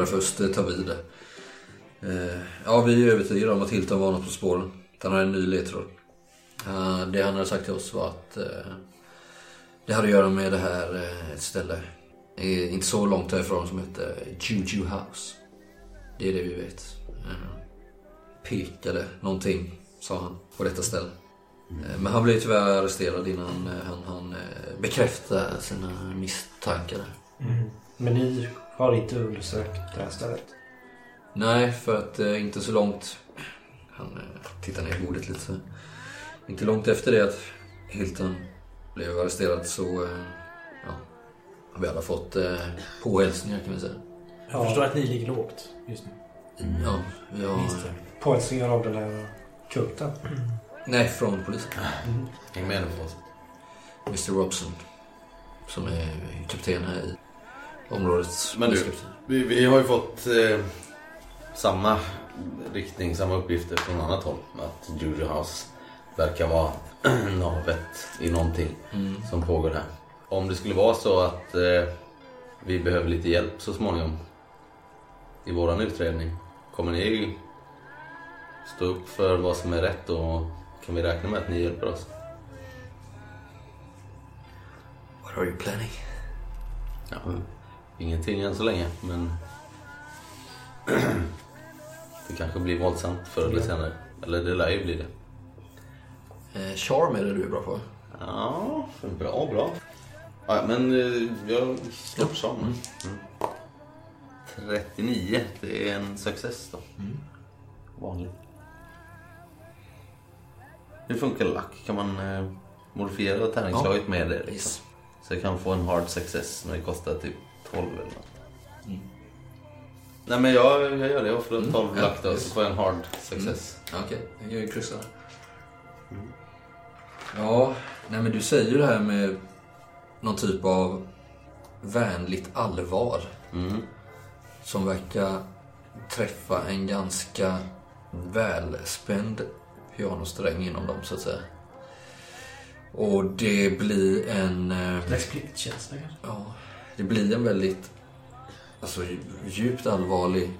Johnson först tar vid. Eh, ja, vi är övertygade om att Hilton var något på spåren. Han har en ny ledtråd. Det han hade sagt till oss var att eh, det hade att göra med det här eh, ett ställe inte så långt härifrån som heter Juju House. Det är det vi vet. Pekade någonting, sa han, på detta ställe. Men han blev tyvärr arresterad innan han, han bekräftade sina misstankar. Mm. Men ni har inte undersökt det här stället? Nej, för att eh, inte så långt... Han eh, tittar ner i bordet lite. så. Inte långt efter det att Hilton blev arresterad så eh, ja, har vi alla fått eh, påhälsningar kan vi säga. Jag förstår att ni ligger lågt just nu. Ja, vi har... Påhälsningar av den här kulten? Nej, från polisen. Häng med på oss. Mr Robson. Som är kapten här i området. Men du, vi, vi har ju fått eh, samma riktning, samma uppgifter från annat håll. Att Juju House verkar vara navet i någonting som pågår här. Om det skulle vara så att eh, vi behöver lite hjälp så småningom i våran utredning. Kommer ni stå upp för vad som är rätt och kan vi räkna med att ni hjälper oss? What are you planning? Ja, ingenting än så länge, men det kanske blir våldsamt förr eller senare. Eller det lär ju bli det. Eh, charm är det du är bra på. Ja, bra, bra. Ja, men eh, jag slår på charm. Mm. 39, det är en success då. Vanlig. Hur funkar lack? Kan man eh, modifiera tärningsslaget med det? Liksom? Yes. Så jag kan få en hard success men det kostar typ 12 eller något. Nej men jag, jag gör det. Jag får 12 Ja, lack då yes. så får jag en hard success. Ja, Okej, jag gör ju kryssar. Ja, nej men du säger ju det här med någon typ av vänligt allvar. Mm. Som verkar träffa en ganska välspänd pianosträng inom dem så att säga. Och det blir en... eh, Slags pliktkänsla kanske? Ja, det blir en väldigt alltså, djupt allvarlig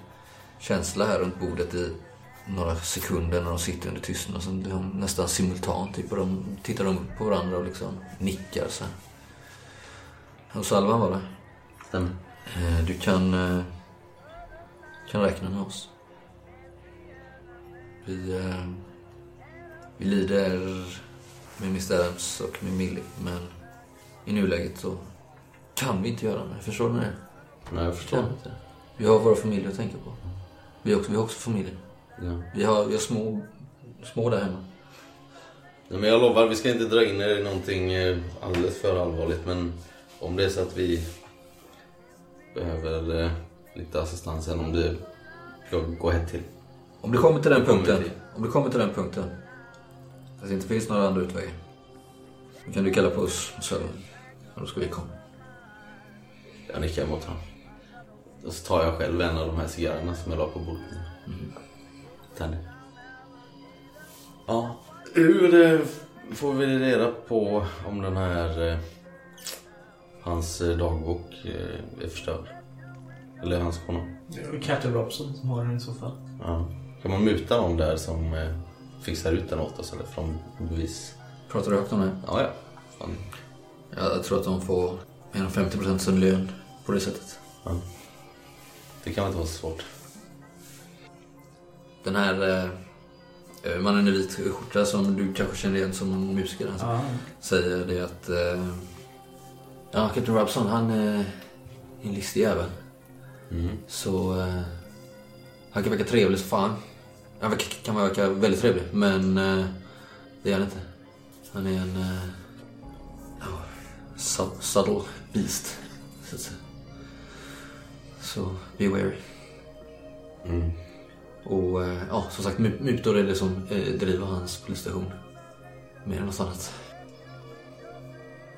känsla här runt bordet i några sekunder när de sitter under tystnad. Och sen de nästan simultant typ, och de tittar de upp på varandra och liksom nickar så här. Hos Alvan var det. Stämmer. Eh, Du kan, eh, kan räkna med oss. Vi, eh, vi lider med Mr. Adams och med Millie, men i nuläget så kan vi inte göra det. Förstår du det? Nej, jag förstår. Kan vi inte. Vi har våra familjer att tänka på. Vi har också, vi har också familjer. Ja. Vi har, vi har små, små där hemma. Nej, men jag lovar, vi ska inte dra in er i någonting eh, alldeles för allvarligt. Men om det är så att vi behöver eh, lite assistans sen om det ska gå ett till. Om det kommer till den punkten, till. om det kommer till den punkten, att det inte finns några andra utvägar, då kan du kalla på oss så då ska vi komma. Jag nickar mot honom. Och så tar jag själv en av de här cigarrerna som jag la på bordet. Mm. Tänder. Ja. Hur eh, får vi reda på om den här... Eh, hans eh, dagbok är förstörd? Eller hans journal? Det är Captain Robson som har den i så fall. Ja. Kan man muta någon där som fixar ut den åt oss eller från bevis? Pratar du högt om det? Ja, ja. Fan. Jag tror att de får mer än 50% sin lön på det sättet. Ja. Det kan väl inte vara så svårt. Den här eh, mannen i vit skjorta som du kanske känner igen som en musiker. Alltså, Ja. Säger det att... Eh, ja, Captain Robson han eh, är en listig jävel. Mm. Så... Eh, han kan verka trevlig som fan. Han kan verka väldigt trevlig, men eh, det är han inte. Han är en... Eh, subtle beast, så att säga. Så, be wary. Mm. Och eh, ja, som sagt, mu- mutor är det som eh, driver hans polisstation. Mer än något annat.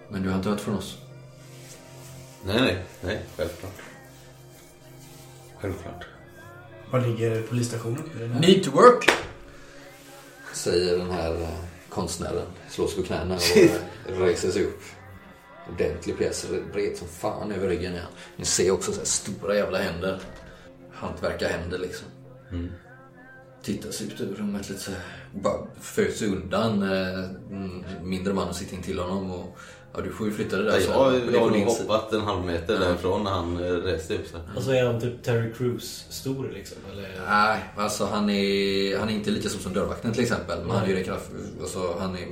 Men du har inte hört från oss? Nej, nej, nej, självklart. Självklart. Var ligger polisstationen? Need to work! Säger den här eh, konstnären. Slår sig på knäna och reser sig upp. Ordentlig pjäs, bred som fan över ryggen. Ja. Ni ser också så här stora jävla händer. Hantverkarhänder liksom. Tittar sig ut över rummet lite så här. Bara föds undan. Eh, mm, mindre mannen sitter intill honom och ja, du får ju flytta det där Jag, sen. jag, det är har nog hoppat en halv meter därifrån när han eh, reste upp sig. Och så är han typ Terry Crews stor liksom. Eller? Nej, alltså han är, han är inte lika stor som dörrvakten till exempel. Men han är ju kraft, alltså, han är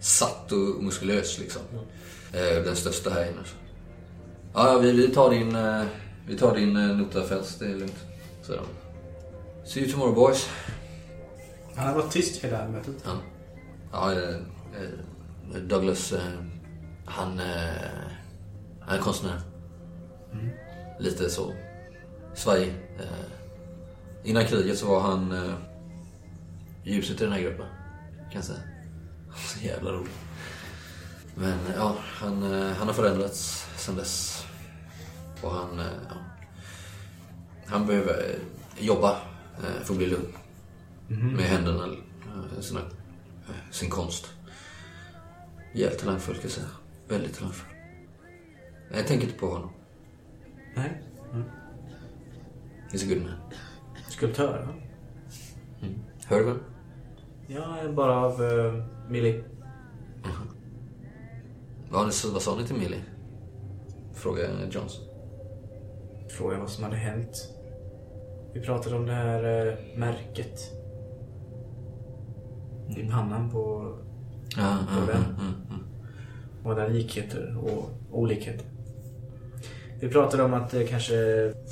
satt och muskulös liksom. Eh, Den största här inne. Ja, vi, vi tar din, eh, vi tar din eh, nota Fels, det är lugnt. Så. See you tomorrow boys. Han har varit tyst hela mötet. Ja, ja eh, eh, Douglas, eh, han, eh, han är konstnär. Lite så svajig. Eh, innan kriget så var han eh, ljuset i den här gruppen, kan jag säga. Så jävla roligt. Men ja, han, eh, han har förändrats sen dess. Och han, eh, ja, han behöver eh, jobba för att bli lugn. Med händerna, sina, sin konst. Jävligt talangfull ska jag säga. Väldigt talangfull. Jag tänker inte på honom. Nej. He's a good man. Skulptör, va? Hör du väl? Ja, bara av uh, Millie. Vad, vad sa ni till Millie? Frågade Johnson. Frågade vad som hade hänt. Vi pratade om det här eh, märket. I pannan på Ja, Och ja, ja, ja. vad där likheter och olikheter. Vi pratade om att eh, kanske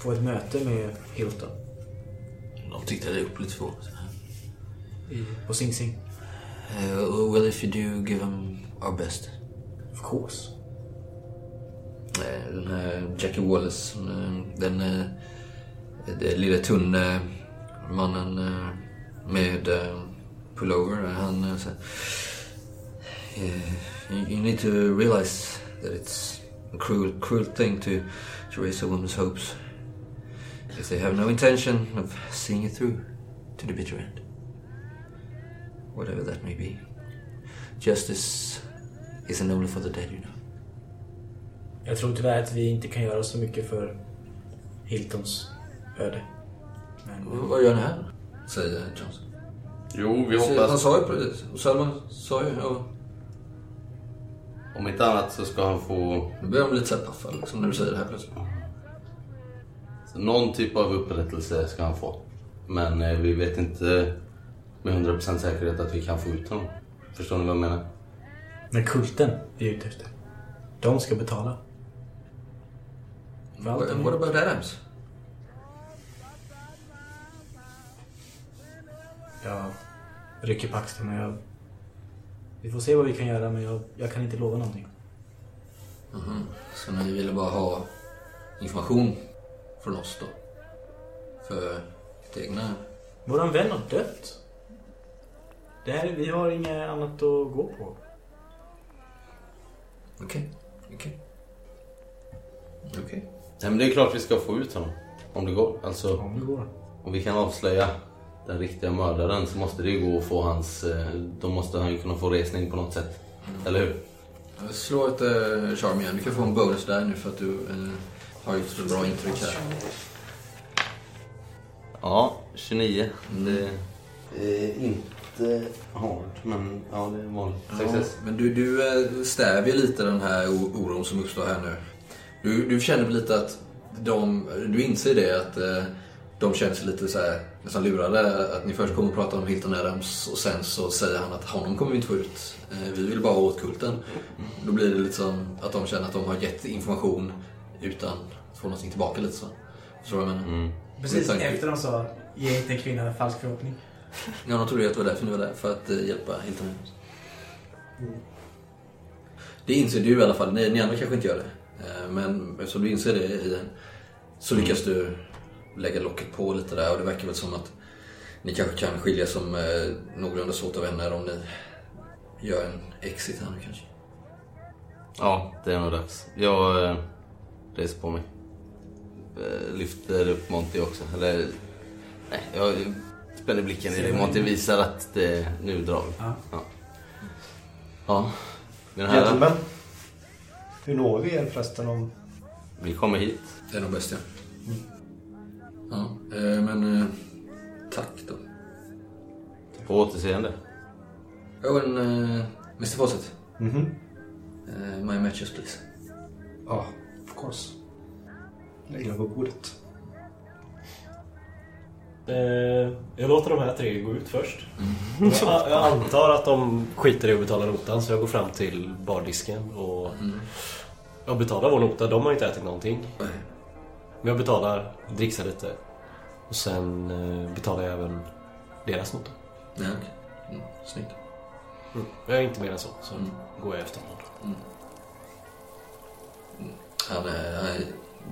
få ett möte med Hilton De tittade upp lite på i, på Sing Sing. uh, Well if you do give them our best. Of course. Eh, Jackie Wallace, eh, den, eh, den lilla tunne mannen med pullover, han you need to realize that it's a cruel, cruel thing to, to raise a woman's hopes if they have no intention of seeing it through to the bitter end. Whatever that may be. Justice isn't only for the dead, you know. Jag tror tyvärr att vi inte kan göra så mycket för Hiltons öde. Men Vad gör ni här? Säger Johnson. Jo, vi Han hoppas. sa ju precis. Och Salman sa ju, ja. Om inte annat så ska han få Nu börjar de lite såhär paffa liksom när du säger det här plötsligt. så någon typ av upprättelse ska han få. Men eh, vi vet inte med 100% säkerhet att vi kan få ut honom. Förstår ni vad jag menar? Men kulten är ute efter. De ska betala. För allt de what about Adams? Jag rycker på axlarna. Jag... Vi får se vad vi kan göra men jag, jag kan inte lova någonting. Mhm. Så ni ville bara ha information från oss då? För ert egna... Våran vän har dött. Det här, vi har inget annat att gå på. Okej, okej. Okej. Nej men det är klart vi ska få ut honom. Om det går. Alltså Om det går. om vi kan avslöja den riktiga mördaren så måste det ju gå att få hans... eh, Då måste han ju kunna få resning på något sätt. Eller hur? Slår ett uh, charm igen. Du kan få en bonus där nu för att du eh, har gjort så bra intryck här. Ja, 29. Det är inte hard, men ja, det är vanligt. Ja, Success. men du, du eh, stävjer lite den här oron som uppstår här nu. Du, du känner väl lite att de, du inser det att eh, de känner sig lite så här, nästan lurade. Att ni först kommer att prata om Hilton Adams och sen så säger han att honom kommer vi inte få ut. Eh, vi vill bara ha åt kulten. Då blir det lite som att de känner att de har gett information utan att få någonting tillbaka lite så. Förstår du vad jag menar? Mm. Precis efter de sa ge inte en kvinna en falsk förhoppning. Ja, de trodde ju att det var därför ni var där. För att eh, hjälpa Hilton Adams. Det inser du i alla fall. Ni, ni andra kanske inte gör det. Eh, Men eftersom du inser det i en, så lyckas du lägga locket på lite där. Och det verkar väl som att ni kanske kan skilja som eh, någorlunda såta vänner om ni gör en exit här nu kanske. Ja, det är nog dags. Jag eh, reser på mig. Eh, lyfter upp Monty också. Eller, nej, jag spänner blicken i det. Monty visar att det, nu drar vi. Ja. Ja. ja. Mina herrar. Hur når vi er förresten om... Vi kommer hit. Det är nog bäst ja. Ja, eh, men eh, tack då. På återseende. Oh, and uh, Mr Fawcett. Mhm. Uh, my matches please. Ja, of course. Lägg dem på bordet. Eh, jag låter de här tre gå ut först. Jag, jag antar att de skiter i att betala notan så jag går fram till bardisken och jag betalar vår nota. De har inte ätit någonting. Men jag betalar, dricksar lite. Och sen eh, betalar jag även deras nota. Okej. Mm, snyggt. Jag är inte mer än så, så Mm. går jag efter honom. Han, eh, han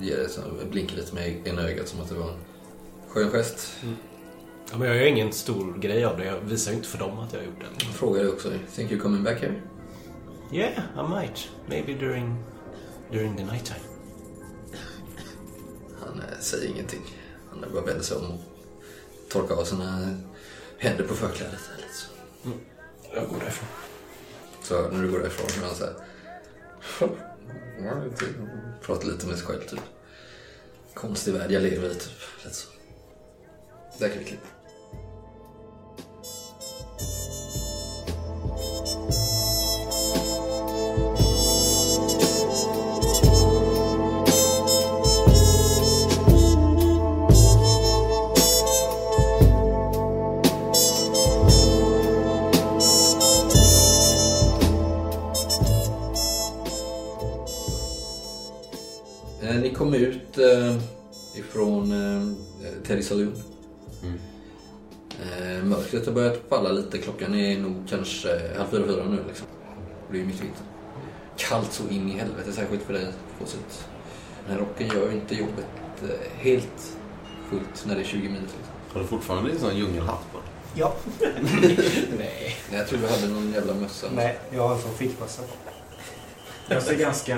ger blinkar lite med ena ögat som att det var en skön gest. Ja, men jag gör ingen stor grej av det. Jag visar ju inte för dem att jag har gjort det. Han frågade också, think you coming back here? Yeah, I might. Maybe during, during the night time. Han eh, säger ingenting. Han bara vänder sig om och torkar av sina händer på förklädet. lite så. Jag går därifrån. Så när du går därifrån så är han så här... Pratar lite med sig själv typ. Konstig värld jag lever i typ. Lite så. Där kan mörkret har börjat falla lite. Klockan är nog kanske halv fyra, fyra nu liksom. Och det är ju mitt i vintern. Kallt så in i helvete, särskilt för dig. Fawcett. Den här rocken gör ju inte jobbet eh, helt fullt när det är 20 minus. Liksom. Har du fortfarande en sån djungelhatt på dig? Ja. Nej. Jag tror du hade någon jävla mössa. Nej, jag har en sån fickmassa. Jag ser ganska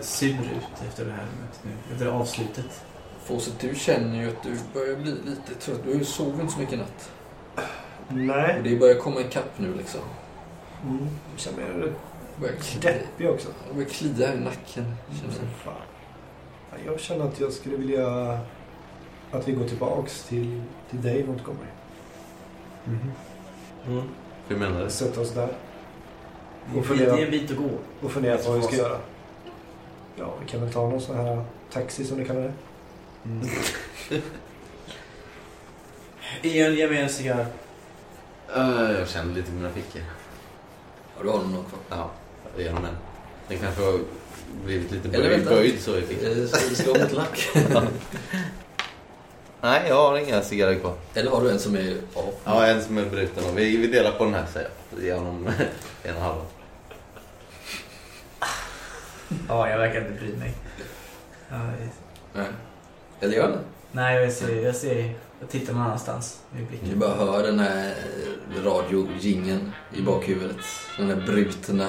sur ut efter det här mötet nu. Efter avslutet. Fawcett, du känner ju att du börjar bli lite trött. Du sover inte så mycket i natt. Och Nej. det börjar komma ikapp nu liksom. Mm. Jag känner mig Börjar deppig också. Det börjar klia i nacken. Känner jag. Fan. Jag känner att jag skulle vilja att vi går tillbaks till, till dig Montgomery. Mm. Hur menar du? Sätta oss där Det är Och en bit- det fundera. är en bit att gå. och fundera på vad vi ska göra. Ja, vi kan väl ta någon sån här taxi som du kallar det. Ian, ge mig en cigarr. Uh, jag känner lite i mina fickor. Ja, du har nog någon kvar. Ja, jag ger honom en. Den kanske har blivit lite Eller böjd, vänta. böjd så i fickan. Eh, slå mot lack? Nej, jag har inga cigarrer kvar. Eller har du en som är av? Ja, en som är bruten. Och vi, vi delar på den här säger jag. Ge honom en och halva. Ja, jag verkar inte bry mig. Ja, Nej. Eller gör den? nej, jag ser, jag ser... Jag tittar någon annanstans med Du blicken. bara hör den här radiojingen i bakhuvudet. Den här brutna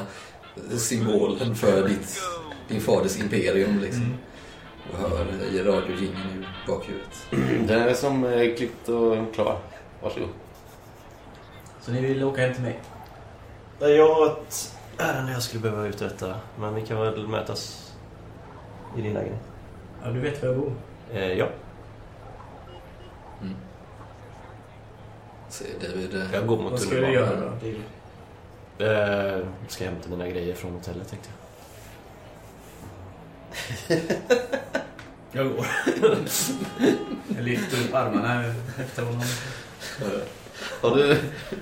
symbolen för ditt, din faders imperium liksom. Mm. Och hör i radiojingen i bakhuvudet. Den är som eh, klippt och klar. Varsågod. Så ni vill åka hem till mig? Jag har ett ärende jag skulle behöva uträtta. Men vi kan väl mötas i din lägenhet. Ja, du vet var jag bor. Eh, ja, Mm. David... eh, jag går mot Vad ska du göra då? Eh, ska hämta mina grejer från hotellet tänkte jag. Jag går. jag lyfter upp armarna efter honom. Har du,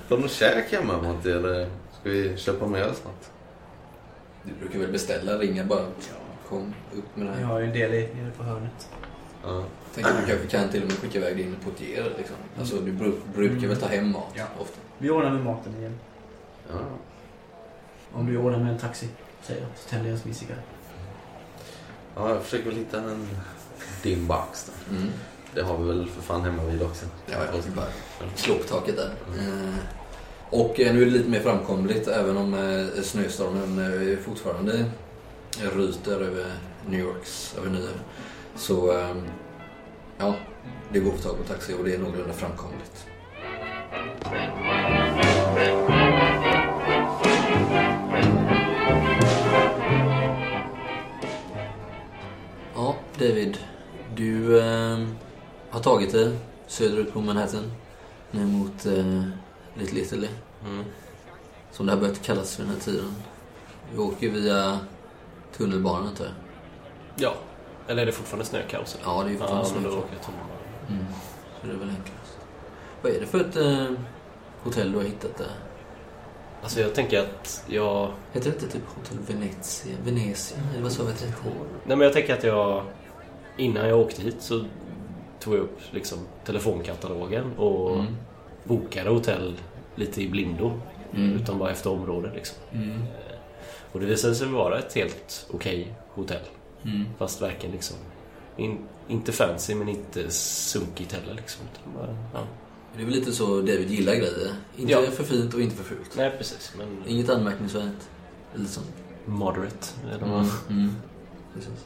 har du något käk hemma Monty eller ska vi köpa med oss något? Du brukar väl beställa, ringa bara. Kom upp med det Jag här. har ju en del i- nere på hörnet. Ja. Tänk att du kanske kan till och med skicka iväg din portier liksom. Alltså du bru- brukar väl ta hem mat Ja. ofta? Vi ordnar med maten igen. ja. Om du ordnar med en taxi, säger jag. Så tänder jag min cigarr. Ja, jag försöker väl hitta en dimbox då. Mm. Det har vi väl för fan hemma vid också. Ja, jag ska bara slå på taket där. Eh, Och eh, nu är det lite mer framkomligt även om eh, snöstormen fortfarande ryter över New Yorks avenyer. Så eh, ja, det går att få tag på taxi och det är någorlunda framkomligt. David. Du eh, har tagit dig söderut på Manhattan. Ner mot eh, Little Italy. Mm. Som det har börjat kallas för den här tiden. Vi åker via tunnelbanan antar jag. Ja. Eller är det fortfarande snökaos? eller? Ja, det är fortfarande Ja, men då snö. åker jag tunnelbana. Mm. Så det är väl enklast. Vad är det för ett eh, hotell du har hittat där? Alltså jag tänker att jag... Heter det inte typ Hotell Venezia? Venezia? Eller vad sa vi att det? Nej men jag tänker att jag... Innan jag åkte hit så tog jag upp liksom telefonkatalogen och Mm. bokade hotell lite i blindo. Mm. Utan bara efter område liksom. Mm. Och det visade sig vara ett helt okej hotell. Mm. Fast verkligen liksom... In, inte fancy men inte sunkigt heller liksom. Bara, ja. Det är väl lite så David gillar grejer. Inte Ja. för fint och inte för fult. Nej precis men... Inget anmärkningsvärt. Så. Moderate. Eller? Mm. Mm. Precis.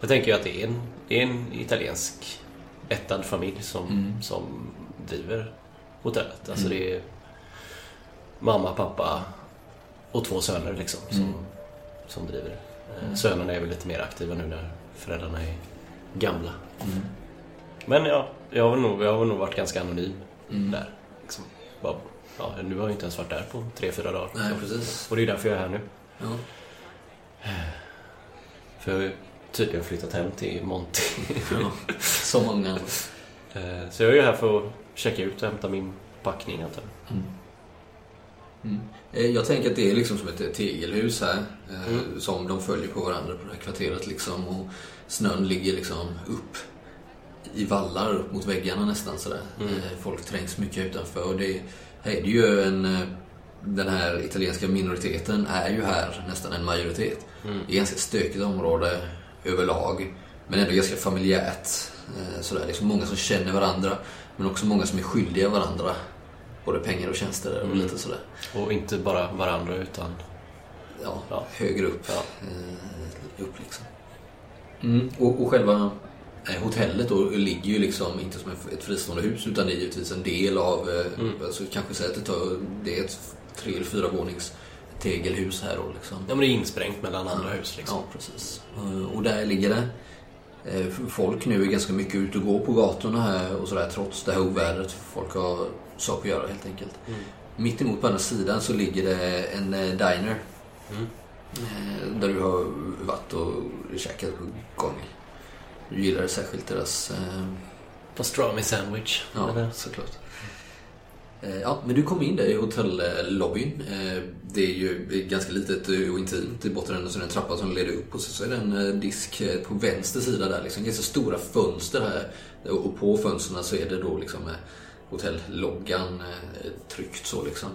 Jag tänker ju att det är en, det är en italiensk ättad familj som, Mm. som driver hotellet. Alltså Mm. det är mamma, pappa och två söner liksom som, Mm. som driver. Mm. Sönerna är väl lite mer aktiva nu när föräldrarna är gamla. Mm. Men ja, jag har nog, jag har nog varit ganska anonym Mm. där. Liksom. Bara, ja, nu har jag inte ens varit där på tre, fyra dagar. Nej, precis. Och det är därför jag är här nu. Ja. För jag har ju tydligen flyttat hem till Monty. ja. Som många andra. Eh, Så jag är ju här för att checka ut och hämta min packning antar jag. Mm. Mm. Eh, Jag tänker att det är liksom som ett tegelhus här. eh, Mm. Som de följer på varandra på det här kvarteret liksom. Och snön ligger liksom upp i vallar upp mot väggarna nästan sådär. Mm. Eh, Folk trängs mycket utanför. Och det, här är det ju en... eh, Den här italienska minoriteten är ju här nästan en majoritet. Mm. Det är ett ganska stökigt område överlag. Men ändå ganska familjärt. Eh, Sådär. Det är så många som känner varandra. Men också många som är skyldiga varandra. Både pengar och tjänster och Mm. lite sådär. Och inte bara varandra utan... Ja, Ja. högre upp. Ja. Eh, upp liksom. Mm. Och, och själva eh, hotellet då ligger ju liksom inte som ett fristående hus utan det är givetvis en del av, eh, Mm. alltså kanske säga att det, tar, det är ett tre eller fyra vånings tegelhus här då liksom. Ja men det är insprängt mellan andra hus liksom. Ja, precis. Och där ligger det. Folk nu är ganska mycket ute och går på gatorna här och sådär trots det här ovädret. Folk har saker att göra helt enkelt. Mm. Mitt emot på andra sidan så ligger det en eh, diner. Mm. Eh, Där du har varit och käkat på gång. Du gillar särskilt deras... Eh, Pastrami sandwich. ja, eller? såklart. Eh, Ja, men du kom in där i hotellobbyn. Det är ju ganska litet och intimt. I botten är det en trappa som leder upp och så är det en disk på vänster sida där. Liksom. Ganska stora fönster här. Och på fönstren så är det då liksom hotelloggan eh, tryckt så liksom.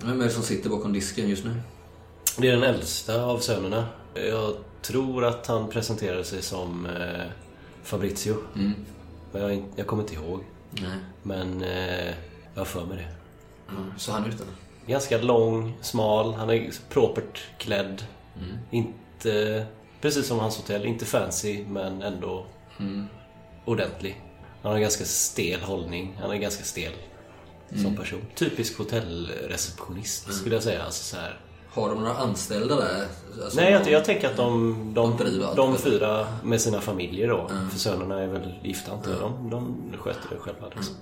Vem är det som sitter bakom disken just nu? Det är den äldsta av sönerna. Jag tror att han presenterade sig som eh, Fabrizio. Mm. Jag, jag kommer inte ihåg. Nej. Men eh, jag har för mig det. Mm. Så han ut Ganska lång, smal, han är propert klädd. Mm. Inte, precis som hans hotell, inte fancy men ändå Mm. ordentlig. Han har en ganska stel hållning, han är ganska stel Mm. som person. Typisk hotellreceptionist skulle jag säga. Alltså, så här. Har de några anställda där? Alltså, Nej, jag, jag tänker att de, de, De de fyra med sina familjer då, Mm. för sönerna är väl gifta inte? Ja. De, de sköter det själva. Liksom.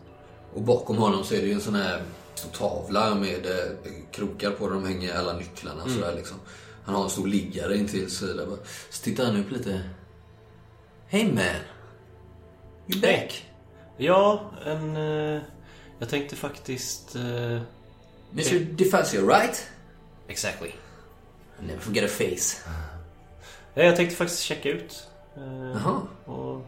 Och bakom honom så är det ju en sån här stor tavla med eh, krokar på där de hänger alla nycklarna. Mm. Sådär, liksom. Han har en stor liggare intill sig. Så tittar han upp lite. Hey man! You back? Ja, en... Eh, jag tänkte faktiskt... Eh, Mr DeFazio, right? exactly. Never forget a face. Ja, jag tänkte faktiskt checka ut. Eh, Jaha. och,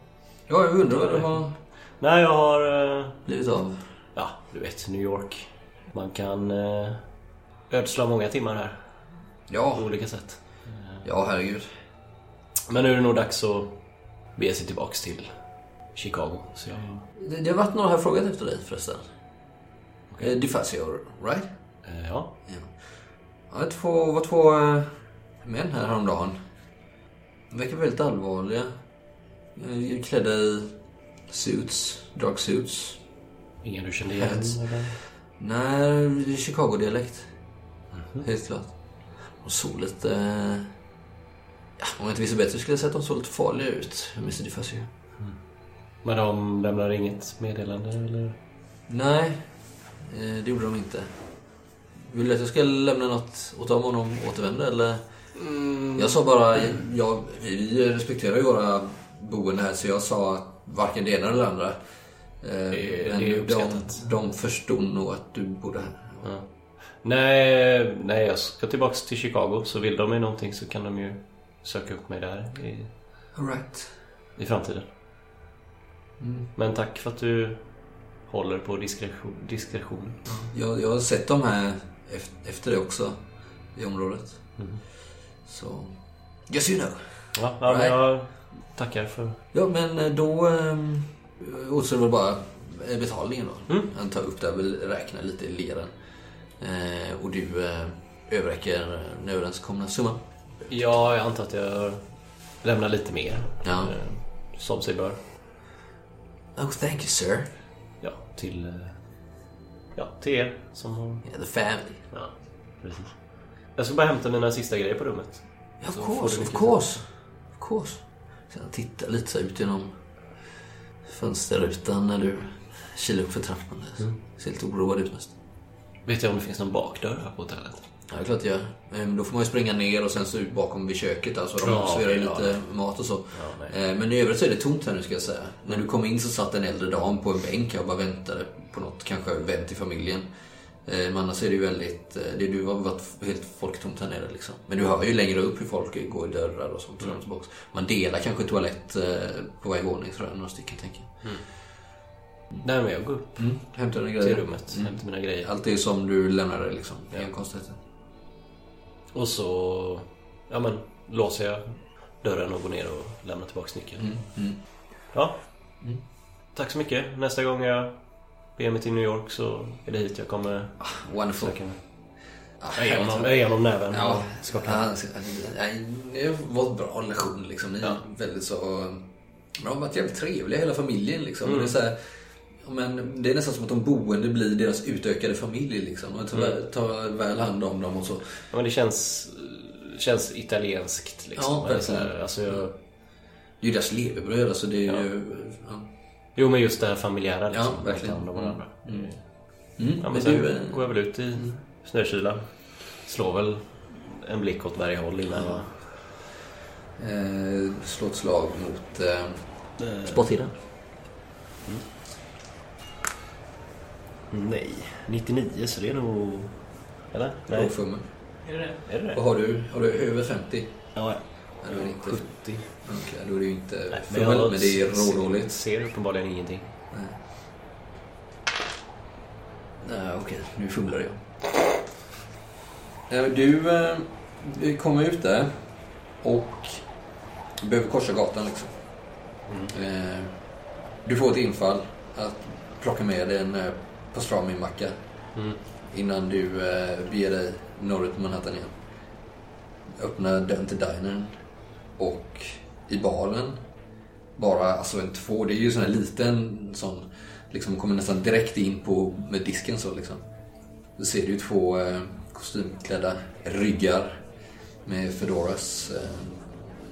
Ja, jag undrar vad det har nej, jag har... Eh, blivit av. ja, du vet, New York. Man kan eh, ödsla många timmar här på Ja, olika sätt. ja herregud. Men nu är det nog dags att bege sig tillbaks till Chicago. Så jag, Det, det har varit några här frågat efter dig förresten. Okay. DeFazio, right? eh, ja, Ja. Det två, var två eh, män här häromdagen. De verkar väldigt allvarliga. Eh, Klädda i suits, dark suits. ingen du kände igen? Eller? Nej, Chicago-dialekt. Helt klart. De såg lite... eh, Ja, om jag inte visste bättre skulle jag säga att de såg lite farliga ut, Mr. DeFazio. Men de lämnar inget meddelande eller? Nej, eh, det gjorde de inte. Vill du att jag ska lämna något åt dem om de återvänder eller? Jag sa bara, ja, vi respekterar ju våra boende här så jag sa att varken det ena eller det andra. Eh, Det- Men det är de, uppskattat. de förstod nog att du bodde här. Ja. Nej, nej, jag ska tillbaks till Chicago. Så vill de mig någonting så kan de ju söka upp mig där i, Alright. i framtiden. Mm. Men tack för att du håller på diskretion. diskretion. Jag, jag har sett dem här efter, det också i området. Mm. Så, just you know. Ja, ja Right. jag tackar för... Ja, men eh, då um, återstår väl bara eh, betalningen då. Mm. Han tar upp det och vill räkna lite i leren. Eh, och du eh, överräcker den överenskomna summan. Ja, jag antar att jag lämnar lite mer. Ja. Eh, Som sig bör. Oh, thank you sir. Ja, till... eh, Ja, till er som har... Yeah, the family. Ja, precis. Jag ska bara hämta mina sista grejer på rummet. Yeah, of Så course, of course. Of course. Sen tittar lite så ut genom fönsterrutan när du kilar upp för trappan. Mm. Ser lite oroad ut nästan. Vet jag om det finns någon bakdörr här på hotellet? Ja, det är klart jag gör. Men Då får man ju springa ner och sen så ut bakom vid köket. Alltså de Ja, serverar ju ja. lite mat och så. Ja, nej. Eh, Men i övrigt så är det tomt här nu ska jag säga. När du kom in så satt en äldre dam på en bänk och bara väntade på något, kanske vän till familjen. Men annars är det ju väldigt, eh, det du har varit helt folktomt här nere liksom. Men du hör ju längre upp hur folk går i dörrar och sånt. Mm. Tillbaks. Man delar kanske toalett eh, på varje våning tror jag, några stycken tänker jag. Nej, men jag går upp Mm. Hämtar dina till grejer. rummet, Mm. hämtar mina grejer. Allt är som du lämnade liksom. Ja. Inga konstigheter. Och så... Ja, men låser jag dörren och går ner och lämnar tillbaka nyckeln. Mm. Mm. Ja. Mm. Tack så mycket. Nästa gång jag beger mig till New York så är det hit jag kommer Wonderful. söka mig. Ah, Jag ger honom, näven Ja, och skakar nej, det var en bra relation liksom. Ni Ja. väldigt så... De har varit jävligt trevliga hela familjen liksom. Mm. Det, är så här, men det är nästan som att de boende blir deras utökade familj liksom. Och tar, Mm. tar väl hand om dem och så. Ja, men det känns, känns italienskt liksom. Ja, verkligen. alltså jag, Det är ju deras levebröd alltså. Det är Ja. ju... Ja. Jo, men just det här familjära liksom. Ja, verkligen. Hand om varandra. Mm. Mm. Mm. Ja, men sen du, går jag väl ut i snökylan. Slår väl en blick åt varje håll innan jag... eh, slå ett slag mot eh, Eh, sporttiden. Nej, 99 så det är nog... Eller? Nej. Är det det? Är det Vad har du? Har du över 50? Ja, Ja, då är det inte... 70. Okej, då är det ju inte Nej, fummel, men det är rådåligt. ser uppenbarligen ingenting. Nej. Nej, okej. Nu fumlar jag. Eh, Du, eh, du kommer ut där och behöver korsa gatan liksom. Eh, Du får ett infall att plocka med pastrami-macka Mm. innan du eh, beger dig norrut Manhattan igen. Öppnar dörren till dinern och i baren bara alltså en två, det är ju sån här liten sån, liksom kommer nästan direkt in på med disken så liksom. Då ser du två eh, kostymklädda ryggar med fedoras. Eh,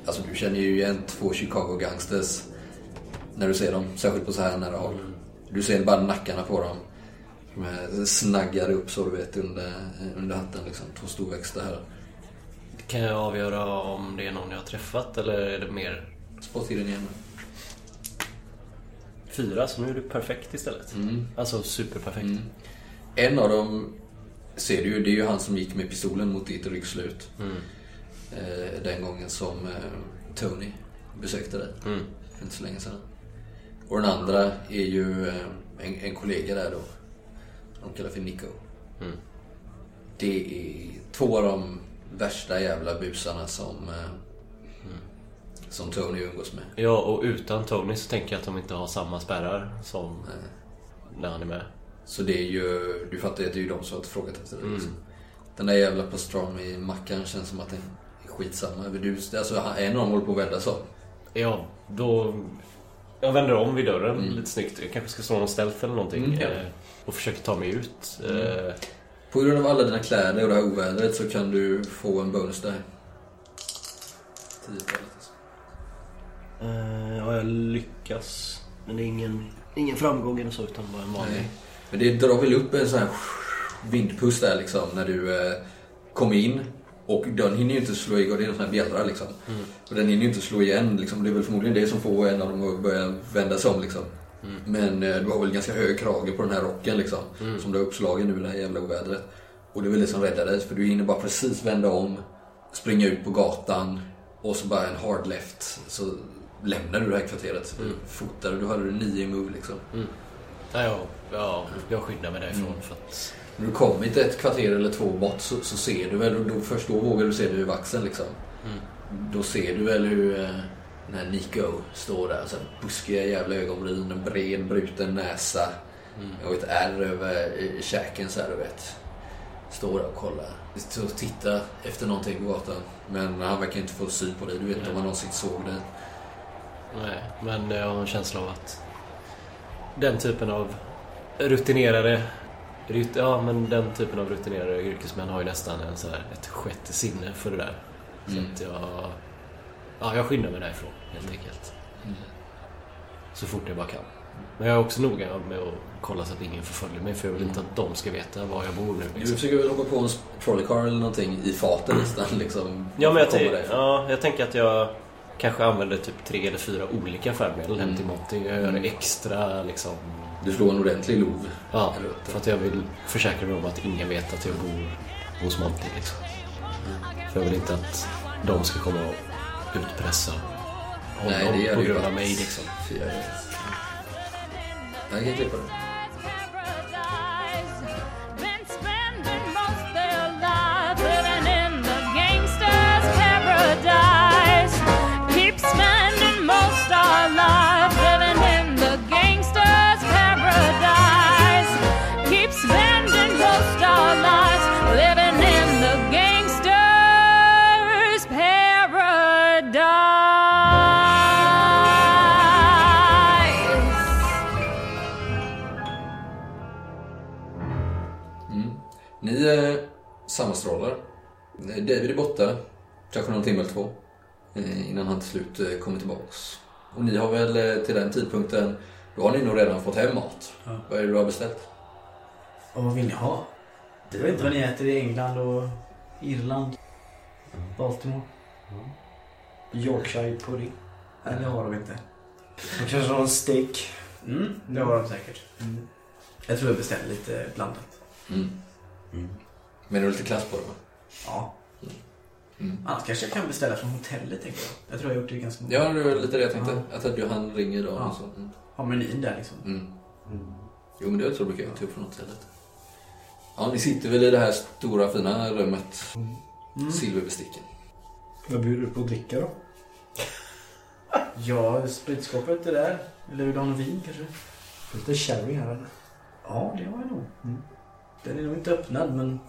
alltså du känner ju igen två Chicago gangsters när du ser dem, särskilt på så här nära håll. Du ser bara nackarna på dem. De här snaggar upp så du vet under, under hatten liksom. Två storväxta här. Kan jag avgöra om det är någon jag har träffat eller är det mer Sporttiden igen. fyra? Så nu är du perfekt istället. Mm. Alltså superperfekt. Mm. En av dem ser du ju, det är ju han som gick med pistolen mot ditt ryggslut. Mm. Eh, den gången som eh, Tony besökte dig. Mm. För inte så länge sedan. Och den andra är ju eh, en, en kollega där då. De kallar för Nico. Mm. Det är två av de värsta jävla busarna som, eh, som Tony umgås med. Ja, och utan Tony så tänker jag att de inte har samma spärrar som Eh, när han är med. Så det är ju, du fattar ju att det är ju de som har frågat efter det. Mm. Liksom. Den där jävla pastrami-mackan känns som att den är skitsamma. Du, alltså, han- en av dem håller på att vända sig. Ja, då... Jag vänder om vid dörren Mm. lite snyggt. Jag kanske ska slå någon stealth eller någonting. Mm, ja. Och försöka ta mig ut. Mm. Eh, På grund av alla dina kläder och det här ovädret så kan du få en bonus där. 10-talet. Eh, ja, jag lyckas. Men det är ingen, ingen framgång eller så utan bara en vanlig. Nej. Men det drar väl upp en sån här vindpust där liksom när du eh, kommer in. Och den hinner ju inte slå igång, det är en sån här bjällra liksom. Och den hinner ju inte slå igen liksom. Det är väl förmodligen det som får en av dem att börja vända sig om liksom. Men eh, du har väl ganska hög krage på den här rocken liksom. Som du har uppslagen nu i det här jävla ovädret. Och det är väl det som räddar dig. För du hinner bara precis vända om, springa ut på gatan och så bara en hard left. Så lämnar du det här kvarteret. Fotade, du hade du nio i move liksom. Ja, ja, ja, jag skyndar mig därifrån för att... När du kommit ett kvarter eller två bort så, så ser du väl, och då, först då vågar du se det ur axeln liksom. Då ser du väl hur här Nico står där. Så buskiga jävla ögonbryn, en bred bruten näsa. Och ett ärr över käken så här du vet. Står där och kollar. Och tittar efter någonting på gatan. Men han verkar inte få syn på dig. Du vet inte om han någonsin såg dig. Nej, men jag har en känsla av att den typen av rutinerade rut, ja, men den typen av rutinerade yrkesmän har ju nästan en så här, ett sjätte sinne för det där. Så Mm. att jag... Ja, jag skyndar mig därifrån helt enkelt. Så fort jag bara kan. Men jag är också noga med att kolla så att ingen förföljer mig för jag vill inte att de ska veta var jag bor nu. Du Liksom. försöker väl hoppa på en trolley car eller någonting i farten nästan liksom. Ja, men jag, tänk, ja, jag tänker att jag kanske använder typ tre eller fyra olika färdmedel hem till Monty. Jag gör det extra liksom... Du slår en ordentlig lov. Ja, för att jag vill försäkra mig om att ingen vet att jag bor hos Monty liksom. För jag vill inte att de ska komma och utpressa honom Nej, det gör på grund av bara. mig liksom. Fy, jag vet. Jag kan klippa det. Sammanstrålar. David är borta, kanske någon timme eller två. Eh, innan han till slut eh, kommer tillbaks. Och ni har väl eh, till den tidpunkten, då har ni nog redan fått hem mat. Ja. Vad är det du har beställt? Och vad vill ni ha? Jag vet inte vad ni äter i England och Irland. Baltimore. Yorkshire pudding. Nej, det har de inte. De kanske har en steak. Mm, det har de säkert. Jag tror jag beställer lite blandat. Mm. Men du lite klass på det va? Ja. Mm. Annars kanske jag kan beställa från hotellet tänker jag. Jag tror jag har gjort det ganska många Ja, det var lite det jag tänkte. Att du han ringer då. Ja. Och så. Mm. Har menyn där liksom. Mm. Jo, men det tror jag brukar jag ta upp från hotellet. Ja, ni sitter väl i det här stora fina rummet. Mm. Silverbesticken. Vad bjuder du på att dricka då? Ja, spritskåpet är där. Eller vill du ha någon vin kanske? Lite sherry här eller? Ja, det har jag nog. Mm. Den är nog inte öppnad men...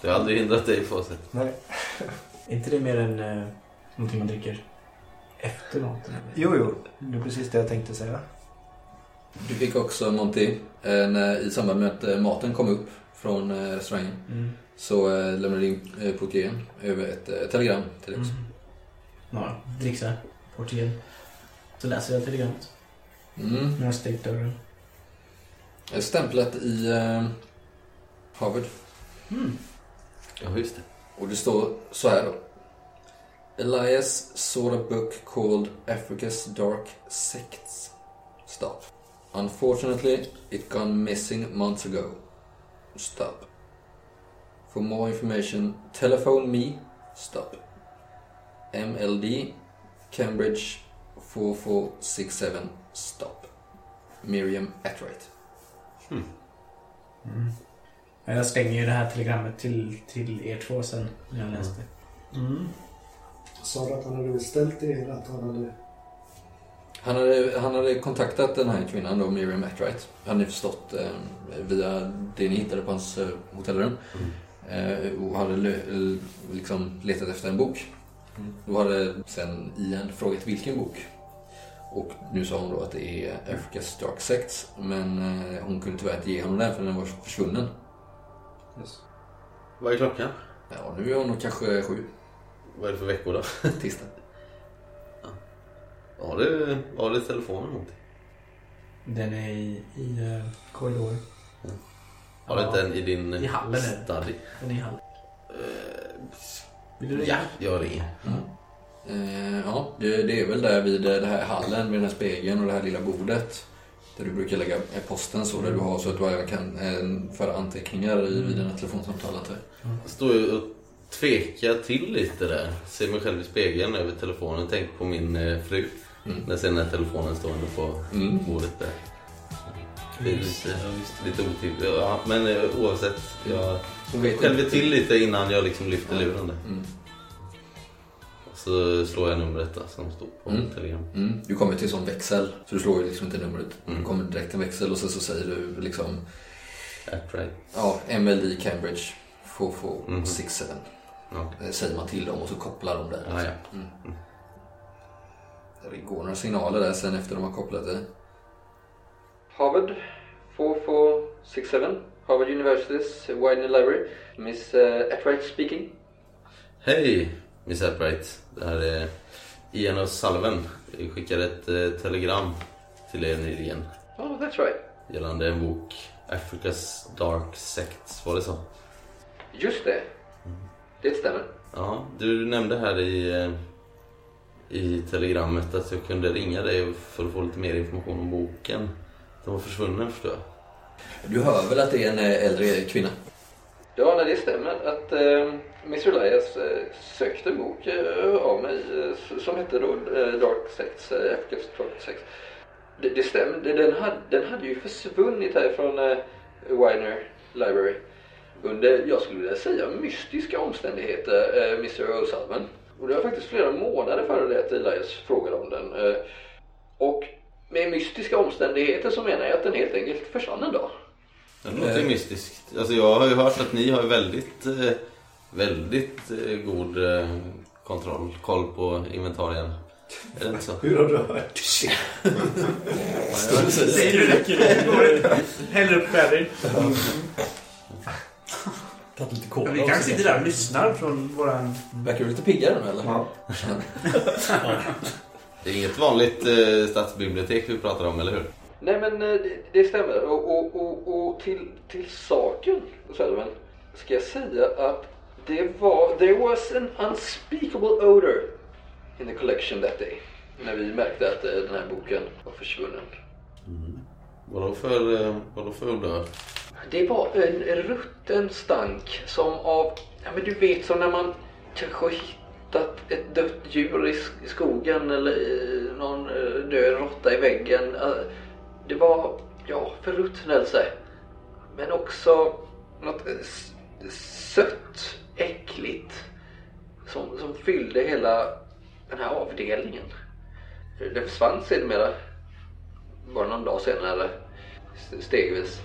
Det har aldrig hindrat dig på sig. Nej. Är inte det mer än eh, någonting man dricker efter maten? Jo, jo. Det är precis det jag tänkte säga. Du fick också Monty, eh, när, i samband med att eh, maten kom upp från eh, restaurangen. Mm. Så eh, lämnade in eh, portieren över ett eh, telegram till dig också. Mm. Ja, dricksar. Portieren. Så läser jag telegrammet. Mm. När jag stängt dörren. Det är Stämplat i eh, Harvard. Mm. Ja, just det. Och det står så här då. Elias sought a book called Africa's Dark Sects. Stop. Unfortunately, it gone missing months ago. Stop. For more information, telephone me. Stop. MLD, Cambridge 4467. Stop. Miriam Atwright. Ja, Jag slänger ju det här telegrammet till, till er två sen när jag läste. Mm. Sa du att han hade beställt det eller att han hade... Han hade, han hade kontaktat den här kvinnan då, Miriam Atwright. Hade ni förstått eh, via det ni hittade på hans eh, hotellrum. Eh, och hade liksom letat efter en bok. Då hade sen Ian frågat vilken bok. Och nu sa hon då att det är Africa's Dark Sects. Men eh, hon kunde tyvärr inte ge honom den för den var försvunnen. Vad är klockan? Ja, nu är hon nog kanske sju. Vad är det för veckor då? Tisdag. Har du, har du telefonen dig? Den är i, i uh, korridoren. Har du inte den i din I hallen är den. study? Den är i hallen. Vill du Ja, ringa? jag ringer. Eh, ja, det, det är väl där vid eh, det här hallen med den här spegeln och det här lilla bordet. Där du brukar lägga eh, posten så, där du har så att du kan eh, föra anteckningar i, vid dina telefonsamtal antar jag. Står ju och tvekar till lite där. Ser mig själv i spegeln över telefonen. Tänk på min eh, fru. När jag ser den här telefonen stående på Mm. bordet där. Det är lite, lite otippat. Ja, men oavsett. Jag vet skälver till lite innan jag liksom lyfter luren där. Mm. Så slår jag numret där som står på Mm. telegram. Mm. Du kommer till en sån växel, så du slår ju liksom inte numret. Mm. Du kommer direkt till en växel och sen så säger du liksom Act right. ja, MLD Cambridge 4467. Ja. Eh, Säger man till dem och så kopplar de där. Ja, ja. Mm. Det går några signaler där sen efter de har kopplat det. Harvard 4467 Harvard University's Widener Library Miss uh, Atwright speaking. Hej Miss Atbright. Det här är Ian och Salven. Vi skickade ett eh, telegram till er nyligen Oh, that's right. gällande en bok Africa's Dark Sects. Var det så? Just det. Det stämmer. Ja, du nämnde här i, eh, i telegrammet att jag kunde ringa dig för att få lite mer information om boken. Den var försvunnen förstår jag. Du hör väl att det är en eh, äldre kvinna? Ja, nej, det stämmer att eh, Mr Elias eh, sökte en bok eh, av mig eh, som hette då Dark Sects, eh, Africa's Dark Sects. Det, det stämmer, den, hade, den hade ju försvunnit härifrån från Widener Library under, jag skulle vilja säga, mystiska omständigheter, Mr O'Sullivan. Och det var faktiskt flera månader före det att Elias frågade om den. Och med mystiska omständigheter så menar jag att den helt enkelt försvann en dag. Det låter ju mystiskt. Alltså jag har ju hört att ni har väldigt, eh, väldigt eh, god eh, kontroll, koll på inventarien. Är det inte så? Hur har du hört? Säger du det? Häller upp sherry. Tagit lite cola Vi kanske sitter där och lyssnar från våran... Verkar du lite piggare nu eller? Ja. Det är inget vanligt eh, stadsbibliotek vi pratar om, eller hur? Nej men eh, det, det stämmer. Och, och, och, och till, till saken, Sullivan, ska jag säga att det var, there was an unspeakable odor in the collection that day. När vi märkte att eh, den här boken var försvunnen. Vadå för, eh, vadå för odör? Det var en rutten stank som av, ja men du vet som när man kanske hittat ett dött djur i sk- i skogen eller någon eh, död råtta i väggen. Det var, ja, förruttnelse. Men också något sött, äckligt som, som fyllde hela den här avdelningen. Det försvann sedermera, bara någon dag senare, stegvis.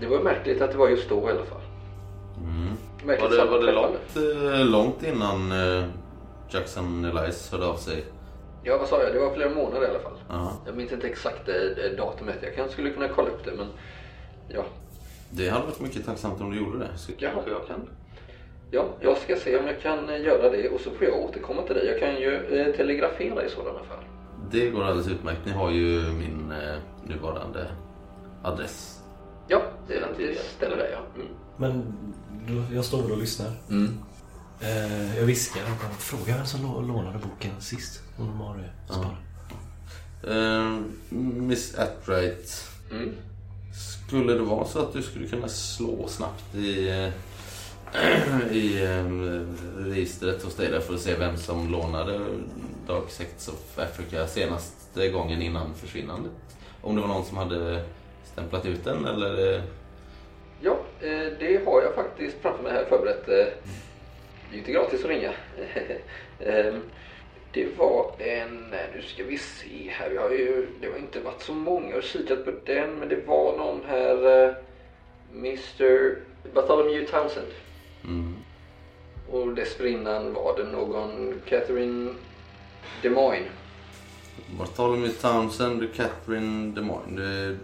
Det var märkligt att det var just då i alla fall. Märkligt Var det, var det långt, eh, långt innan eh, Jackson Elias hörde av sig? Ja, vad sa jag? Det var flera månader i alla fall. Ja. Jag minns inte exakt eh, datumet. Jag kanske skulle kunna kolla upp det, men ja. Det hade varit mycket tacksamt om du gjorde det. Så Jaha. kanske jag kan. Ja, jag ska se om jag kan eh, göra det och så får jag återkomma till dig. Jag kan ju eh, telegrafera i sådana fall. Det går alldeles utmärkt. Ni har ju min eh, nuvarande adress. Ja, det, det stämmer det ja. Mm. Men då, jag står väl och lyssnar. Mm. Eh, jag viskar och bara frågar vem som lå- lånade boken sist. Om de har det sparat. Eh, Miss Atbright. Mm. Skulle det vara så att du skulle kunna slå snabbt i, eh, i eh, registret hos dig där för att se vem som lånade Dark Sects of Africa senaste gången innan försvinnandet? Om det var någon som hade stämplat ut den eller? Ja, eh, det har jag faktiskt framför mig här förberett. Eh, det är ju inte gratis att ringa. Ehm, det var en, eh, nu ska vi se här, vi har ju, det har inte varit så många och kikat på den, men det var någon här, Mr Bartholomew Townsend. Mm. Och dessförinnan var det någon Catherine DeMoyne. Bartholomew Townsend och Catherine DeMoyne. Du,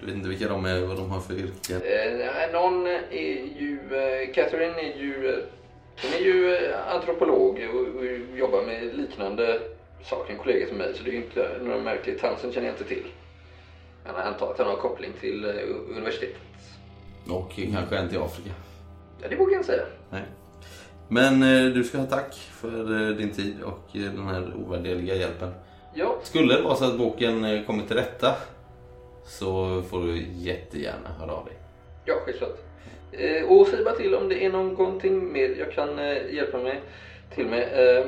du vet inte vilka de är, vad de har för yrke? Eh, någon är ju, eh, Catherine är ju Hon är ju eh, antropolog och, och jobbar med liknande saker, en kollega till mig, så det är ju inte några märkligt. Hansen känner jag inte till. Men jag antar att han har koppling till eh, universitetet. Och kanske en till Afrika. Ja, det vågar jag inte säga. Nej. Men eh, du ska ha tack för eh, din tid och eh, den här ovärderliga hjälpen. Ja, Skulle det vara så att boken eh, kommer till rätta så får du jättegärna höra av dig. ja självklart. Eh, och säg bara till om det är någonting mer jag kan eh, hjälpa mig till med. Eh,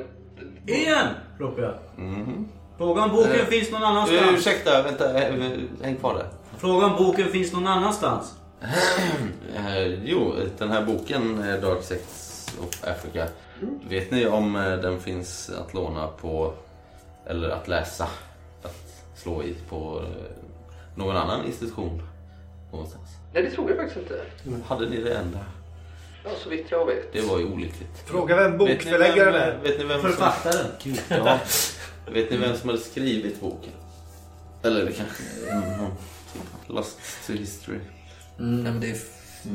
Igen! ropar jag. Mhm. Fråga om boken Eh, finns någon annanstans. ursäkta, vänta, eh, häng kvar där. Fråga om boken finns någon annanstans. Eh, jo, den här boken, eh, Dark Sects of Africa. Vet ni om eh, den finns att låna på, eller att läsa, att slå i på någon annan institution någonstans? nej, det tror jag faktiskt inte. Hade ni det enda? Ja, så vitt jag vet. Det var ju olyckligt. Fråga vem bokförläggaren vem- är. Vet ni vem som, Författaren. Gud, ja. vet ni vem som hade skrivit boken? Eller det kanske någon typ Lost to history. Mm, nej, men det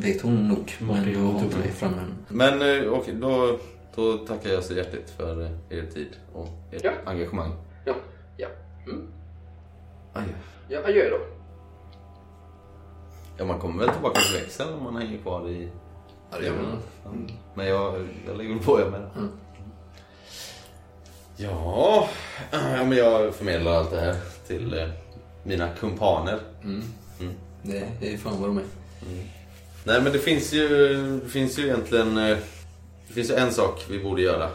vet hon nog. Men jag har inte det framme än. Men eh, okej, då, då tackar jag så hjärtligt för eh, er tid och ert Ja. engagemang. Ja, ja. Mm. Adjö. Ja, adjö då. Ja, man kommer väl tillbaka till växeln om man hänger kvar i... Ja, det gör man. Ja. Men jag, jag lägger på er med det. Mm. Ja, ja, men jag förmedlar allt det här till eh, mina kumpaner. Mm. Mm. Det, det är fan vad de är. Nej, men det finns ju, det finns ju egentligen... eh, Det finns ju en sak vi borde göra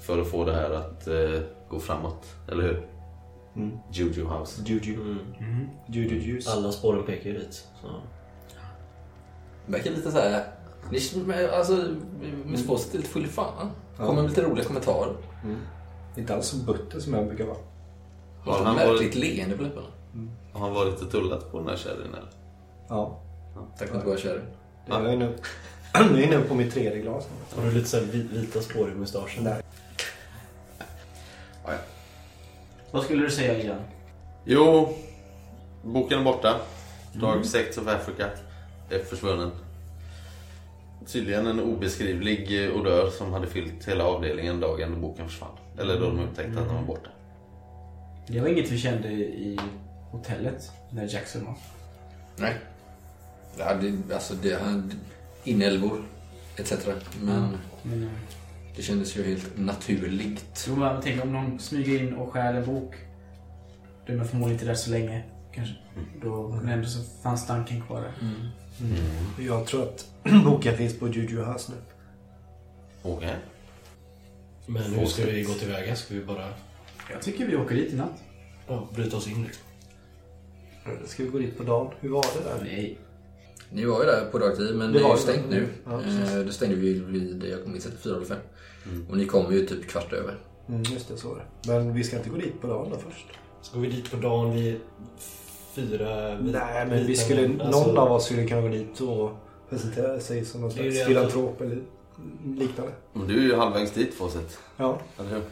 för att få det här att eh, gå framåt, eller hur? Mm. Juju House. Juju. Mm. Juju juice. Alla spåren pekar ju dit. Så. Verkar lite så här... Alltså, Miss Fawcett är lite full i fan. Kommer med lite roliga kommentarer. Inte alls så butter som jag brukar vara. Har han han varit- märkligt leende på läpparna. Har han varit och tullat på den här kärringen eller? Ja. Tack för att du var kärring. Det är jag är nu, jag är nu på mitt tredje glas. Har du lite så här vi- vita spår i mustaschen? Nej. Vad skulle du säga igen? Jo, boken är borta. Dark Sects of Africa är försvunnen. Tydligen en obeskrivlig eh, odör som hade fyllt hela avdelningen dagen då boken försvann. Eller då de upptäckte att den var borta. Det var inget vi kände i hotellet när Jackson var. Nej. Det hade, alltså det hade inälvor etc. Men Men, eh, det kändes ju helt naturligt. Jo, men tänk om någon smyger in och stjäl en bok. Den är förmodligen inte där så länge. Kanske. Då, men ändå så fanns stanken kvar där. Jag tror att boken finns på Juju House nu. Okej. Men hur ska vi gå tillväga? Ska vi bara Jag tycker vi åker dit i natt. ja, bryta oss in? liksom? Ska vi gå dit på dagen? Hur var det där? Nej. Ni var ju där på dagtid men Det det är ju stängt det. nu. Ja, precis. Eh, det stängde vi vid, jag minns inte, fyra eller fem. Och ni kom ju typ kvart över. Mm, just det, så var det. Men vi ska inte gå dit på dagen då först? Ska vi dit på dagen vid fyra? vid- Nej, men vi skulle, män? Alltså, någon av oss skulle kunna gå dit och presentera sig som någon slags filantrop eller liknande. Men du är ju halvvägs dit Fawcett. Ja. Eller hur?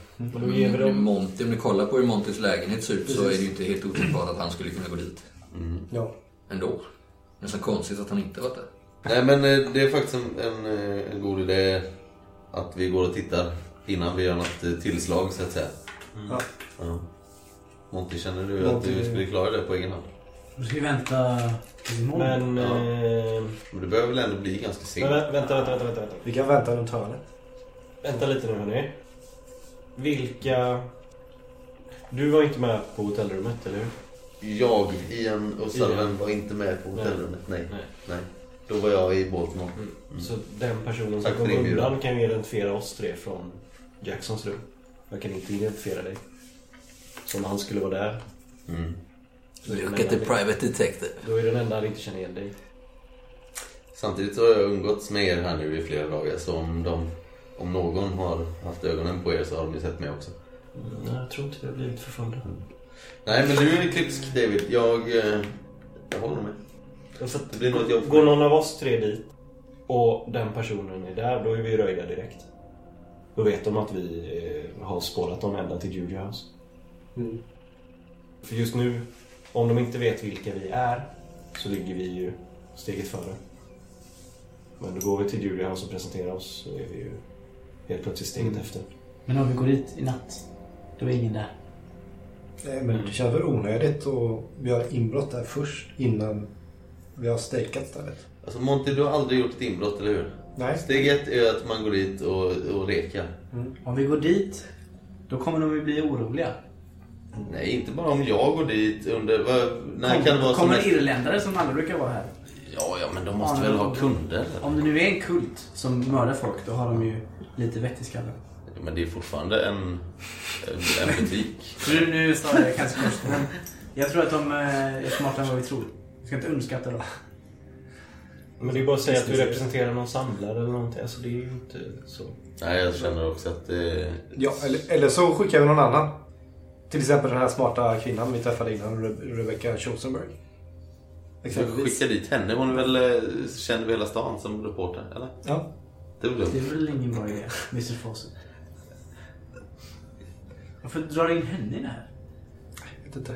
Vi Men dem... Monty, om ni kollar på hur Montys lägenhet ser ut så är Precis. det ju inte helt otänkbart att han skulle kunna gå dit. Mm. ja. Ändå. Nästan konstigt att han inte varit där. Nej men eh, det är faktiskt en, en, eh, en god idé att vi går och tittar innan vi gör något eh, tillslag så att säga. ja. Ja. Monty, känner du att Monty- du skulle klara det på egen hand? Då ska vi vänta till imorgon. Men... Ja. Eh, Men det börjar väl ändå bli ganska sent? men vä- vänta, vänta, vänta, vänta, vänta. Vi kan vänta runt hörnet. Vänta lite nu hörni. Vilka... Du var inte med på hotellrummet, eller hur? Jag, Ian och Sullivan Ian. var inte med på hotellrummet. Nej. Nej. Nej. Då var jag i Baltimore. Så den personen Tack som för kom inbjudan. undan kan ju identifiera oss tre från Jacksons rum. Jag kan inte identifiera dig. Som han skulle vara där. Mm. Look at the private detective. Då är den enda han inte känner igen dig. Samtidigt så har jag umgåtts med er här nu i flera dagar så om, de, om någon har haft ögonen på er så har de ju sett mig också. Nej, jag tror inte vi har blivit förföljda. Nej men du är klipsk David. Jag, eh, jag håller med. Det blir nog ett jobb Går någon av oss tre dit och den personen är där, då är vi röjda direkt. Då vet de att vi eh, har spårat dem ända till Juju House. Mm. För just nu, om de inte vet vilka vi är, så ligger vi ju steget före. Men då går vi till Julia och presenterar oss så är vi ju helt plötsligt steget Mm. efter. Men om vi går dit i natt, då är ingen där. Nej, men det känns väl onödigt att vi har inbrott där först innan vi har stakeat stället. Alltså Monty, du har aldrig gjort ett inbrott, eller hur? Nej. Steg ett är att man går dit och, och rekar. Om vi går dit, då kommer de ju bli oroliga. Nej, inte bara om jag går dit under... När Kom, kan det vara som kommer mest- irländare som aldrig brukar vara här. Ja, ja, men de måste Ja, väl ha kunder? Om det nu är en kult som mördar folk, då har de ju lite vett i skallen. Men det är fortfarande en, en, butik. Nu, nu sa jag kanske först, men jag tror att de eh, är smartare än vad vi tror. Vi ska inte underskatta dem. Men det är bara att säga att du representerar någon samlare eller någonting. Alltså det är ju inte så. Nej, jag känner också att det... Ja, eller, eller så skickar vi någon annan. Till exempel den här smarta kvinnan vi träffade innan, Re- Rebecca Schosenberg. Vi Exempelvis. skickar dit henne. Hon är väl eh, känd över hela stan som reporter, eller? Ja. Det är väl Det är väl ingen bra idé, Mr Fawcett. Varför drar du in henne i det här? Jag vet inte.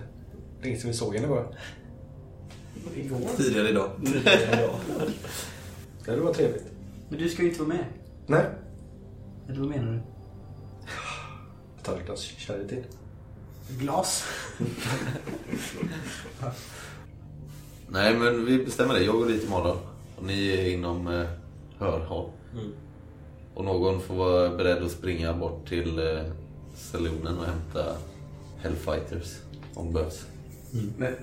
Länge sedan vi såg henne bara. Igår? Tidigare idag. Det hade varit trevligt. Men du ska ju inte vara med. Nej. Eller vad menar du? Jag tar ett glas sherry till. Glas? Nej, men vi bestämmer det. Jag går dit imorgon. Och ni är inom eh, hörhåll. Och någon får vara beredd att springa bort till eh, salonen och hämta Hellfighters om behövs. Men...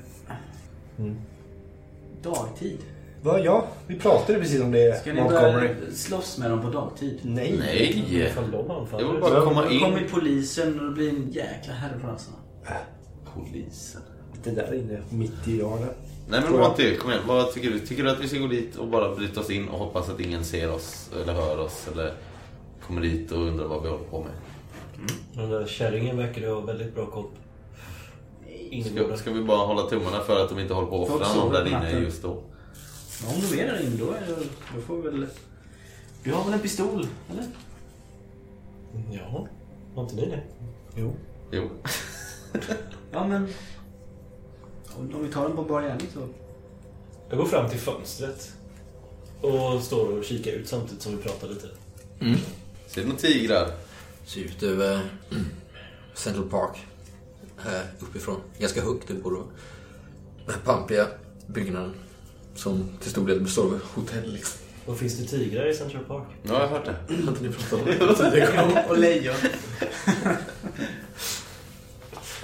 Dagtid? Va, ja, vi pratade precis om det. Ska ni Montgomery. börja slåss med dem på dagtid? Nej. Nej! Ifall de Jag vill anfaller. bara komma Då in. kommer polisen och det blir en jäkla härva på halsen. Polisen. Det där inne, mitt i Arne. Nej men Tror jag. Monty, kom igen. Vad tycker du? Tycker du att vi ska gå dit och bara bryta oss in och hoppas att ingen ser oss eller hör oss eller kommer dit och undrar vad vi håller på med? Den där kärringen verkar ju ha väldigt bra koll. Ska, ska vi bara hålla tummarna för att de inte håller på att Folk offra någon där på inne just då? Ja, om de är där inne då, är det, då får vi väl... Du har väl en pistol, eller? Ja, har inte ni det? Jo. Jo. Ja, men... Om, vi tar den på bara gärning så... Jag går fram till fönstret. Och står och kikar ut samtidigt som vi pratar lite. Ser du några tigrar? Ser ut över mm, Central Park. Här uppifrån. Ganska högt upp på. Den pampiga byggnaden. Som till stor del består av hotell liksom. Och finns det tigrar i Central Park? Ja, jag har hört det. Har inte ni pratat om det? och lejon.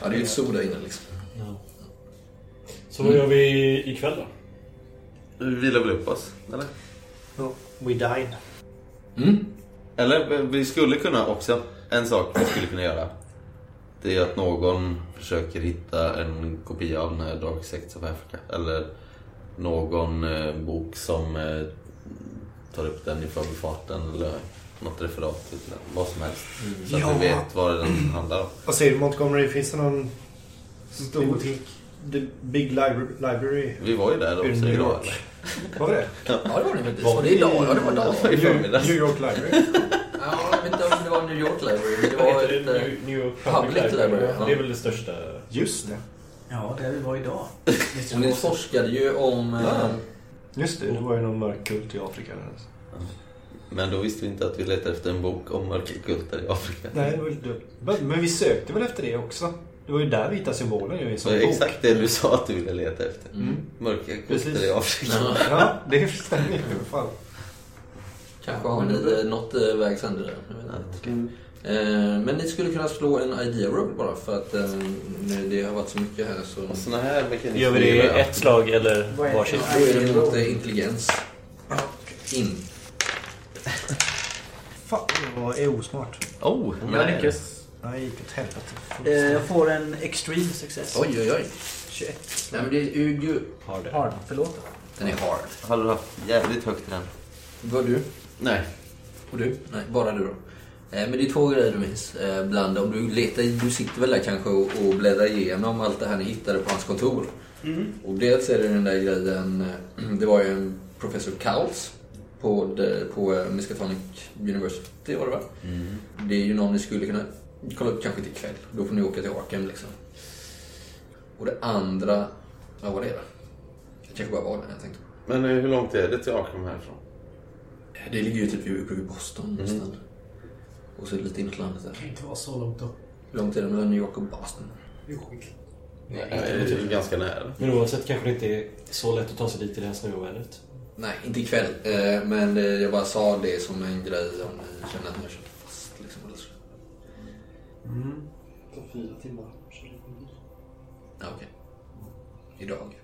Ja, det är ju ett zoo där inne liksom. Ja. Så vad gör vi ikväll då? Vi vilar väl upp oss, eller? Ja, we dine. Mm. Eller vi skulle kunna också, en sak vi skulle kunna göra. Det är att någon försöker hitta en kopia av den här Dark Sects of Africa. Eller någon eh, bok som eh, tar upp den i förbifarten eller något referat till den. Vad som helst. Så att Ja. vi vet vad den handlar om. Vad säger du Montgomery? Finns det någon stor... Bibliotek. The Big Libra- Library? Vi var ju där i också New idag. York? Var det Ja, det var det faktiskt. Var det idag? Ja, det var idag. i förmiddags. New York Library? Ja, jag vet inte om det var New York Library. men Det var ett... det? New, New York Public Public Library, Library. ja. Det är väl det största. Just det. Ja, där vi var idag. Och ni forskade ju om... eh, Ja. Just det, det var ju någon mörk kult i Afrika. Men då visste vi inte att vi letade efter en bok om mörka kulter i Afrika. Nej, det var dumt. Men, men vi sökte väl efter det också? Det var ju där vi hittade symbolen ju i sån bok. exakt det du sa att du ville leta efter. Mm. Mörka Precis. kulter i Afrika. Ja, det stämmer ju i alla fall. Kanske har ni eh, nått eh, vägs ände där. Jag vet inte. Eh, Men ni skulle kunna slå en idea roll bara för att eh, nu det har varit så mycket här så... Såna här mekanismer. Gör vi det i ett slag eller Vad varsitt? Då är det mot eh, intelligens. In. Fan, jag är osmart. Oh, Jag lyckas. Nej, jag gick åt helvete. Eh, Jag får en extreme success. Oj, oj, oj. 21. Nej men det är ju... Har det. Hard, förlåt. Den är hard. Du haft jävligt högt i den? Vad du? Nej. Och du? Nej, bara du då. Eh, Men det är två grejer du minns. Eh, Bland om du letar, du sitter väl där kanske och, och bläddrar igenom allt det här ni hittade på hans kontor. Och dels är det den där grejen, eh, det var ju en professor Cowles på, de, på Miskatonic University var det va? Det är ju någon ni skulle kunna kolla upp kanske till ikväll. Då får ni åka till Arkham liksom. Och det andra, vad var det då? Det kanske bara var det jag tänkte på. Men hur långt är det till Arkham härifrån? Det ligger ju typ uppe vid Boston nästan. Och så är det lite inåt landet där. Det kan inte vara så långt då. Hur långt är det mellan New York och Boston? Ja, det är ganska nära. Men oavsett kanske det inte är så lätt att ta sig dit i det här snöovädret. Nej, inte ikväll. Eh, Men eh, jag bara sa det som en grej om ni känner att ni har kört fast. Liksom, eller så. Det tar fyra timmar. Ja, okej. Idag.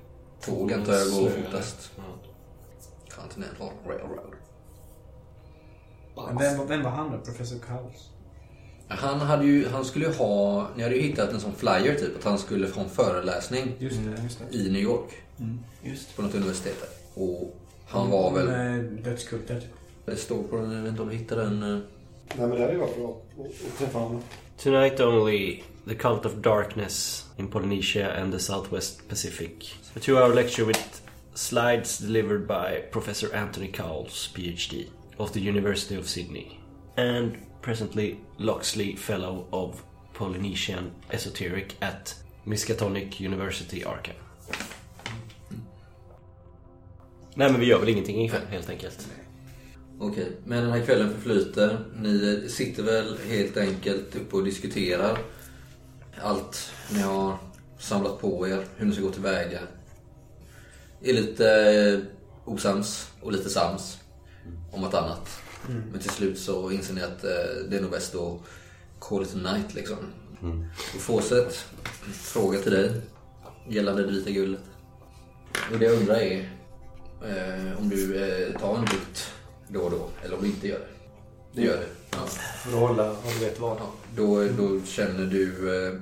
Tåg antar jag går fortast. Continental Railroad. Men vem, vem var han då? Professor Cowles? Han, hade ju, han skulle ju ha, ni hade ju hittat en sån flyer typ, att han skulle få en föreläsning Just det, just det. i New York. Just På något universitet där. Och han var väl, dödskulter typ. det står på den, jag vet inte om du hittar den. eh. Nej men det hade ju varit bra att- att träffa honom. Tonight only, the cult of darkness in Polynesia and the Southwest Pacific. A two-hour lecture with slides delivered by Professor Anthony Cowles, PhD, of the University of Sydney, and presently Loxley Fellow of Polynesian Esoteric at Miskatonic University Archive. Nej men vi gör väl ingenting ikväll helt enkelt. Okej, men den här kvällen förflyter. Ni sitter väl helt enkelt uppe och diskuterar allt ni har samlat på er, hur ni ska gå tillväga. Är lite osams och lite sams om något annat. Men till slut så inser ni att eh, det är nog bäst att call it a night liksom. Och Fawcett, fråga till dig gällande det vita guldet. Och det jag undrar är eh, om du eh, tar en dutt då och då, eller om du inte gör det. Du gör det? Ja. För att hålla, om du vet vad. ja. Då, då känner du... Eh,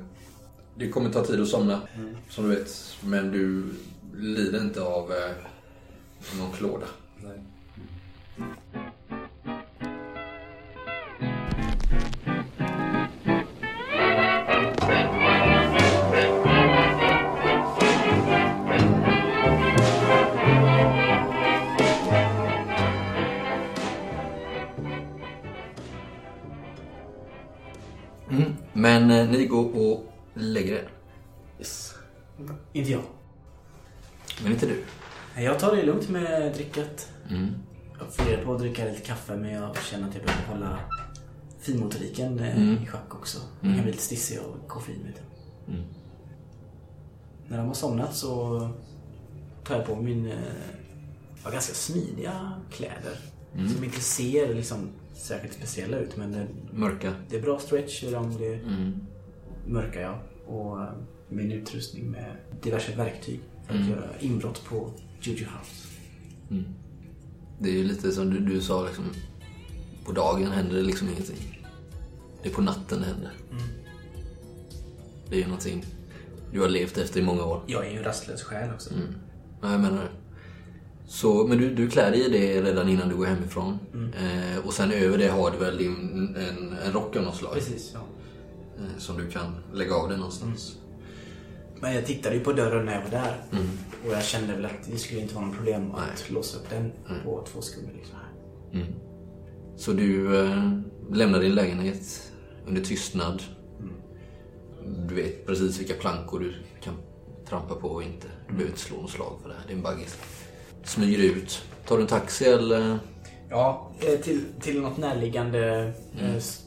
det kommer ta tid att somna, som du vet. Men du lider inte av eh, någon klåda. Nej. Men eh, ni går och lägger er. Yes. Inte jag. Men inte du. Nej, Jag tar det lugnt med drickat. Mm. Jag funderar på att dricka lite kaffe men jag känner att jag behöver hålla finmotoriken eh, Mm. i schack också. Jag Mm. kan bli lite stissig av koffein. Vet. Mm. När de har somnat så tar jag på min eh, ja, ganska smidiga kläder. Mm. Som inte ser liksom särskilt speciella ut men det, Mörka. det är bra stretch i dem. Det är Mm. mörka ja. Och eh, min utrustning med diverse verktyg för att Mm. göra inbrott på Juju House. Mm. Det är ju lite som du, du sa liksom. På dagen händer det liksom ingenting. Det är på natten det händer. Mm. Det är ju någonting du har levt efter i många år. Jag är ju en rastlös själ också. Mm. Ja, jag menar det. Så, men du, du klär dig i det redan innan du går hemifrån. Mm. Eh, och sen över det har du väl din, en, en rock av något slag. Precis, ja. Eh, som du kan lägga av dig någonstans. Men jag tittade ju på dörren när jag var där. Mm. Och jag kände väl att det skulle inte vara något problem att Nej. låsa upp den på två sekunder. Liksom här. Mm. Så du eh, lämnar din lägenhet under tystnad. Du vet precis vilka plankor du kan trampa på och inte. Du behöver inte slå något slag för det här. Det är en baggis. Smyger ut. Tar du en taxi eller? Ja, eh, till, till något närliggande eh, s-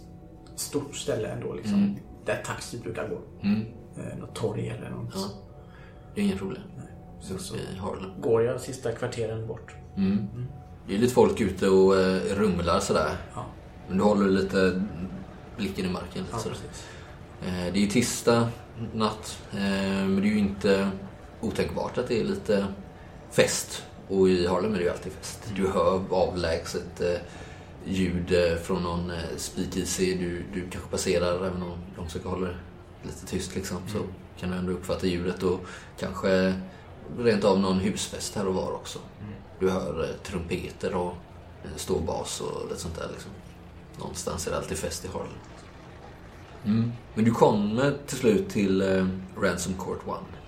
stort ställe ändå. Liksom, Mm. Där taxi brukar gå. Mm. Eh, något torg eller något. Ja. Det är inga problem. Så, så Harlem. går jag sista kvarteren bort. Mm. Det är lite folk ute och rumlar sådär. Ja, Men du håller lite blicken i marken. Lite ja sådär. precis. Det är ju tisdag natt, men det är ju inte otänkbart att det är lite fest. Och i Harlem är det ju alltid fest. Du hör avlägset eh, ljud eh, från någon eh, speakeasy. Du, du kanske passerar, även om de försöker hålla det lite tyst liksom, så kan du ändå uppfatta ljudet och kanske rent av någon husfest här och var också. Du hör eh, trumpeter och eh, stor bas och lite sånt där liksom. Någonstans är det alltid fest i Harlem. Mm. Men du kommer till slut till eh, Ransom Court One.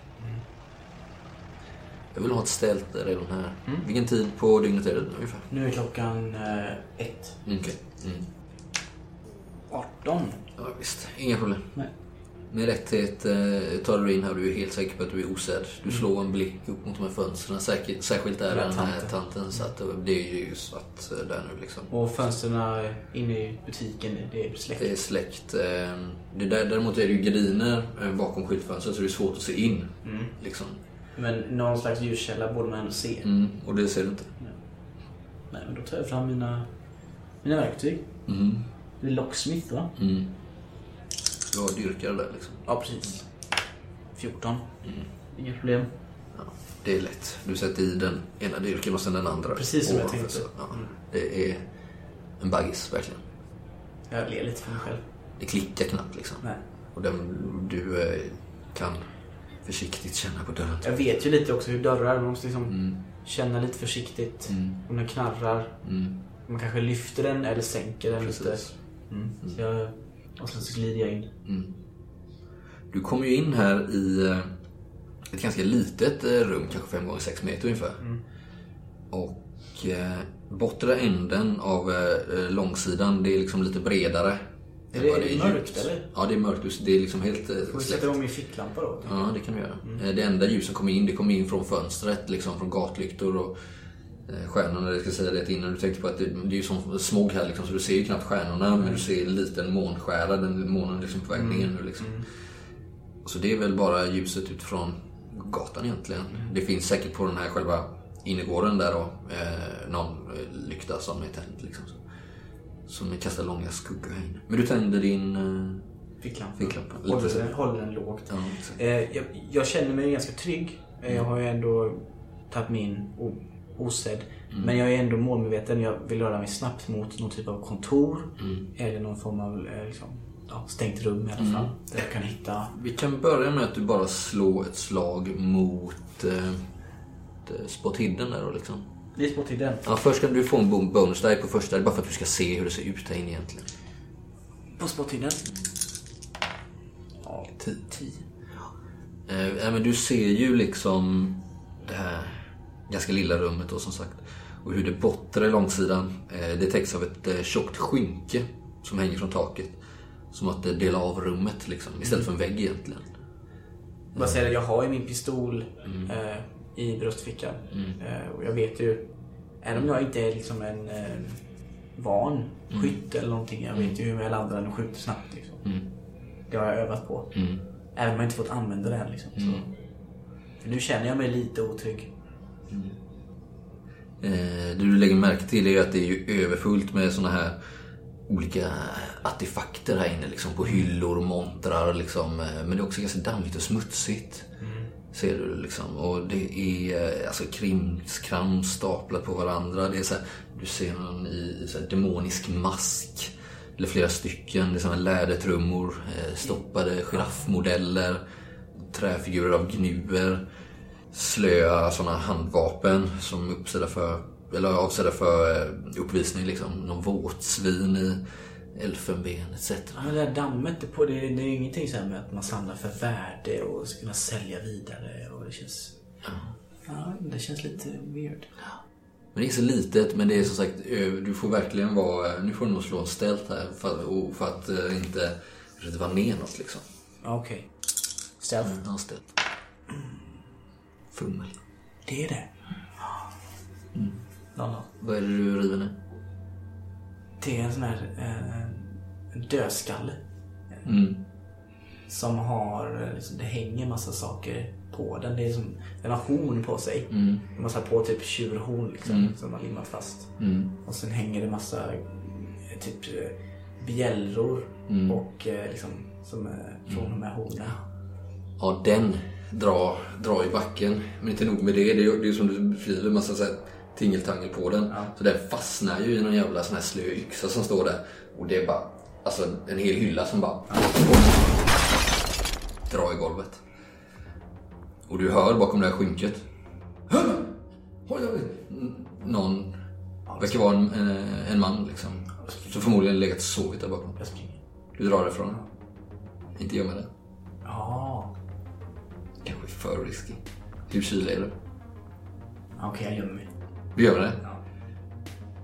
Jag vill ha ett stält redan här. Mm. Vilken tid på dygnet är det ungefär? Nu är klockan eh, ett. Mm, Okej. Mm. 18. Ja, visst. Inga problem. Nej. Med lätthet eh, tar du in här du är helt säker på att du är osedd. Du slår en blick upp mot de här fönstren. Säkert, särskilt där Den här tanten. tanten satt. Och Det är ju svart eh, där nu liksom. Och fönstren inne i butiken, det är släckt. Det är släckt. eh, Det där, däremot är det ju gardiner eh, bakom skyltfönstret så det är svårt att se in. Mm. Liksom. Men någon slags ljuskälla borde man ändå se. Mm, och det ser du inte. Nej, men då tar jag fram mina, mina verktyg. Mm. Det är locksmith va? Mm. Du har dyrkare där liksom. Ja, precis. 14. Inga problem. Ja, det är lätt. Du sätter i den ena dyrken och sen den andra. Precis som jag tänkte. så, Ja, Mm. det är en baggis verkligen. Jag ler lite för mig själv. Det klickar knappt liksom. Nej. Och den, du eh, kan försiktigt känna på dörren. Jag vet ju lite också hur dörrar, man måste liksom Mm. känna lite försiktigt. Mm. Om den knarrar. Mm. Man kanske lyfter den eller sänker den lite. Precis. Mm. Så jag, och sen så glider jag in. Mm. Du kommer ju in här i eh, ett ganska litet eh, rum, kanske 5 gånger 6 meter ungefär. Mm. Och eh, bortre änden av eh, långsidan, det är liksom lite bredare. Är det- är det djupt. mörkt, eller? Ja, det är mörkt. Det är liksom helt eh, Får vi sätta igång min ficklampa då? Ja, det kan du göra. Eh, Det enda ljus som kommer in, det kommer in från fönstret, liksom från gatlyktor och eh, stjärnorna. Jag ska säga det innan du tänkte på att det, det är ju som smog här liksom, så du ser ju knappt stjärnorna men du ser en liten månskära, den månen liksom på väg ner nu liksom. Så det är väl bara ljuset utifrån gatan egentligen. Det finns säkert på den här själva innergården där då, eh, någon lykta som är tänd liksom. Så. Som kastar långa skuggor här inne. Men du tänder din eh, Ficklampa. ficklampa. Håller den, håller den lågt. Ja. Eh, jag, jag känner mig ganska trygg. Eh, Jag har ju ändå tagit mig in o- osedd. Men jag är ändå målmedveten. Jag vill röra mig snabbt mot någon typ av kontor. Eller någon form av eh, liksom, ja, stängt rum i alla fall. Där jag kan hitta... Vi kan börja med att du bara slår ett slag mot eh, spot hidden där då liksom. Det är i den. Ja, först kan du få en bon- bonus die på första, bara för att du ska se hur det ser ut här inne egentligen. På spot i den. Ja, 10. Eh, men du ser ju liksom det här ganska lilla rummet då som sagt. Och hur det bortre långsidan, eh, det täcks av ett eh, tjockt skynke som hänger från taket. Som att det delar av rummet liksom, istället för en vägg egentligen. Bara säga att jag har ju min pistol eh, i bröstfickan. Eh, och jag vet ju, även om jag inte är liksom en eh, van skytt eller någonting. Jag vet ju hur jag laddar den och skjuter snabbt. Liksom. Det har jag övat på. Även om jag inte fått använda det än. Liksom. För nu känner jag mig lite otrygg. Eh, det du lägger märke till är ju att det är ju överfullt med såna här olika artefakter här inne. Liksom på hyllor och montrar. Liksom. eh, Men det är också ganska dammigt och smutsigt. Ser du liksom. Och det är eh, alltså krimskrams staplat på varandra. Det är så här, du ser någon i, i så här demonisk mask. Eller flera stycken. Det är såna lädertrummor. Eh, stoppade giraffmodeller. Träfigurer av gnuer slöa sådana handvapen som är uppsedda för, eller avsedda för eh, uppvisning liksom. Någon våtsvin i elfenben etc. Ja, men det där dammet, på, det, det är ju ingenting så här med att man samlar för värde och ska kunna sälja vidare. Och det känns... Ja, det känns lite weird. Men det är så litet men det är som sagt, ö- du får verkligen vara, nu får du nog slå en ställt här för, för att eh, inte vara ner något liksom. Ja, Okej. Stealth. Ja, ställt. Fummel. Det är det. Mm. Vad är det du river nu? Det är en sån här eh, dödskalle. Mm. Som har, eh, liksom, det hänger massa saker på den. Det är som, den har horn på sig. Mm. Har satt på typ tjurhorn liksom, Mm. som har limmat fast. Mm. Och sen hänger det massa eh, typ eh, bjällror Mm. och liksom, som är från de här hornen. Ja, den drar, drar i backen. Men inte nog med det. Det är ju det är som du beskriver, massa så här tingeltangel på den. Ja. Så den fastnar ju i någon jävla sån här slö yxa som står där. Och det är bara, alltså en hel hylla som bara drar i golvet. Och du hör bakom det här skynket. Någon, verkar vara en, en, en man liksom. Så förmodligen legat och sovit där bakom. Du drar ifrån. Inte gömma dig. Ja, Kanske för risky. Hur kylig är du? okej jag gömmer mig. Du gör det? Ja.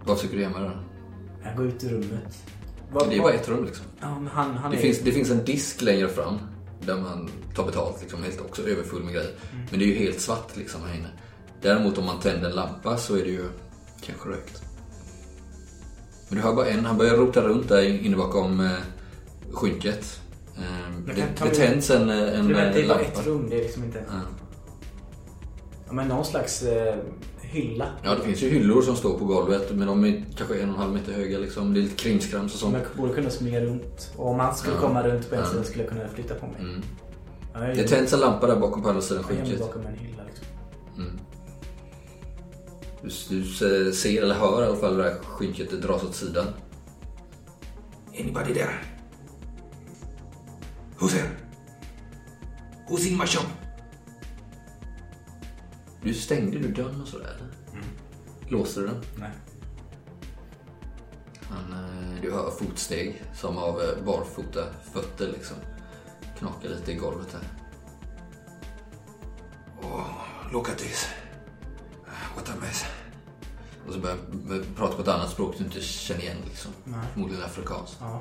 Vad försöker du gömma då? Jag går ut ur rummet. Vad- Det är bara ett rum liksom. Ja, men han, han Det är... finns, det finns en disk längre fram. Där man tar betalt liksom, helt också överfull med grejer. Men det är ju helt svart liksom här inne. Däremot om man tänder en lampa så är det ju kanske rökt. Men du hör bara en, han börjar rota runt där inne bakom eh, skynket. Eh, det, det vi- tänds en, eh, en Det är, det eh, är bara lampa. ett rum, det är liksom inte... Ja. Ja, men någon slags eh, hylla. Ja, det finns ju hyllor som står på golvet, men de är kanske en och en halv meter höga. Liksom. Det är lite krimskrams och Som sånt. jag borde kunna smyga runt. Och om han skulle Ja. komma runt på en Ja. sida skulle jag kunna flytta på mig. Mm. Ja, jag Det tänds en lampa där bakom på andra sidan skynket. bakom en hylla liksom. Mm. Du, du se- ser eller hör i alla fall det där skynket dras åt sidan. Anybody there? Who's here? Who's in my shop? Du stängde du dörren och sådär eller? Låste du den? Nej. Han, eh, du hör fotsteg som av eh, barfota fötter liksom. Knakar lite i golvet här. Oh, look at this. What a mess. Och så börjar han prata på ett annat språk du inte känner igen liksom. Nej. Förmodligen afrikanskt. Ja.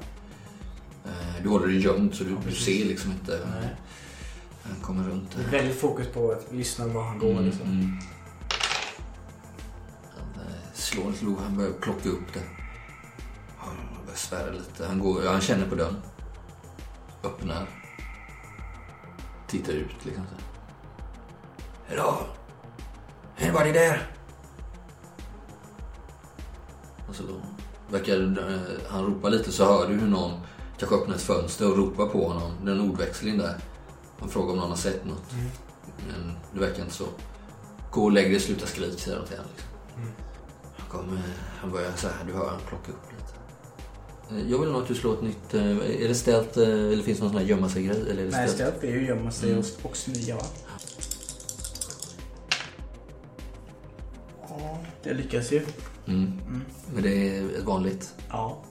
Eh, Du håller dig gömd så du, du precis. ser liksom inte. Nej. Han kommer runt där. väldigt fokus på att lyssna var han går liksom. Mm. Han eh, slår lite lov, han börjar plocka upp det. Han börjar svära lite. Han, går, han känner på dörren. Öppnar. Tittar ut liksom. Hello? Anybody there? Och så verkar eh, han ropa lite så hör du hur någon kanske öppnar ett fönster och ropar på honom. Det är en ordväxling där. Han frågar om någon har sett något. Men det verkar inte så. Gå och lägg dig, sluta skrik, säger de till honom. Liksom. Han, kommer, han börjar så här, du hör han plocka upp lite. Eh, Jag vill nog att du slår ett nytt... eh, Är det ställt eh, eller finns det någon sån här gömma sig-grej? Eller är det Nej, ställt? är ju gömma sig Mm. och, och smyga va? Ja, det lyckas ju. Mm. Men det är ett vanligt. Ja.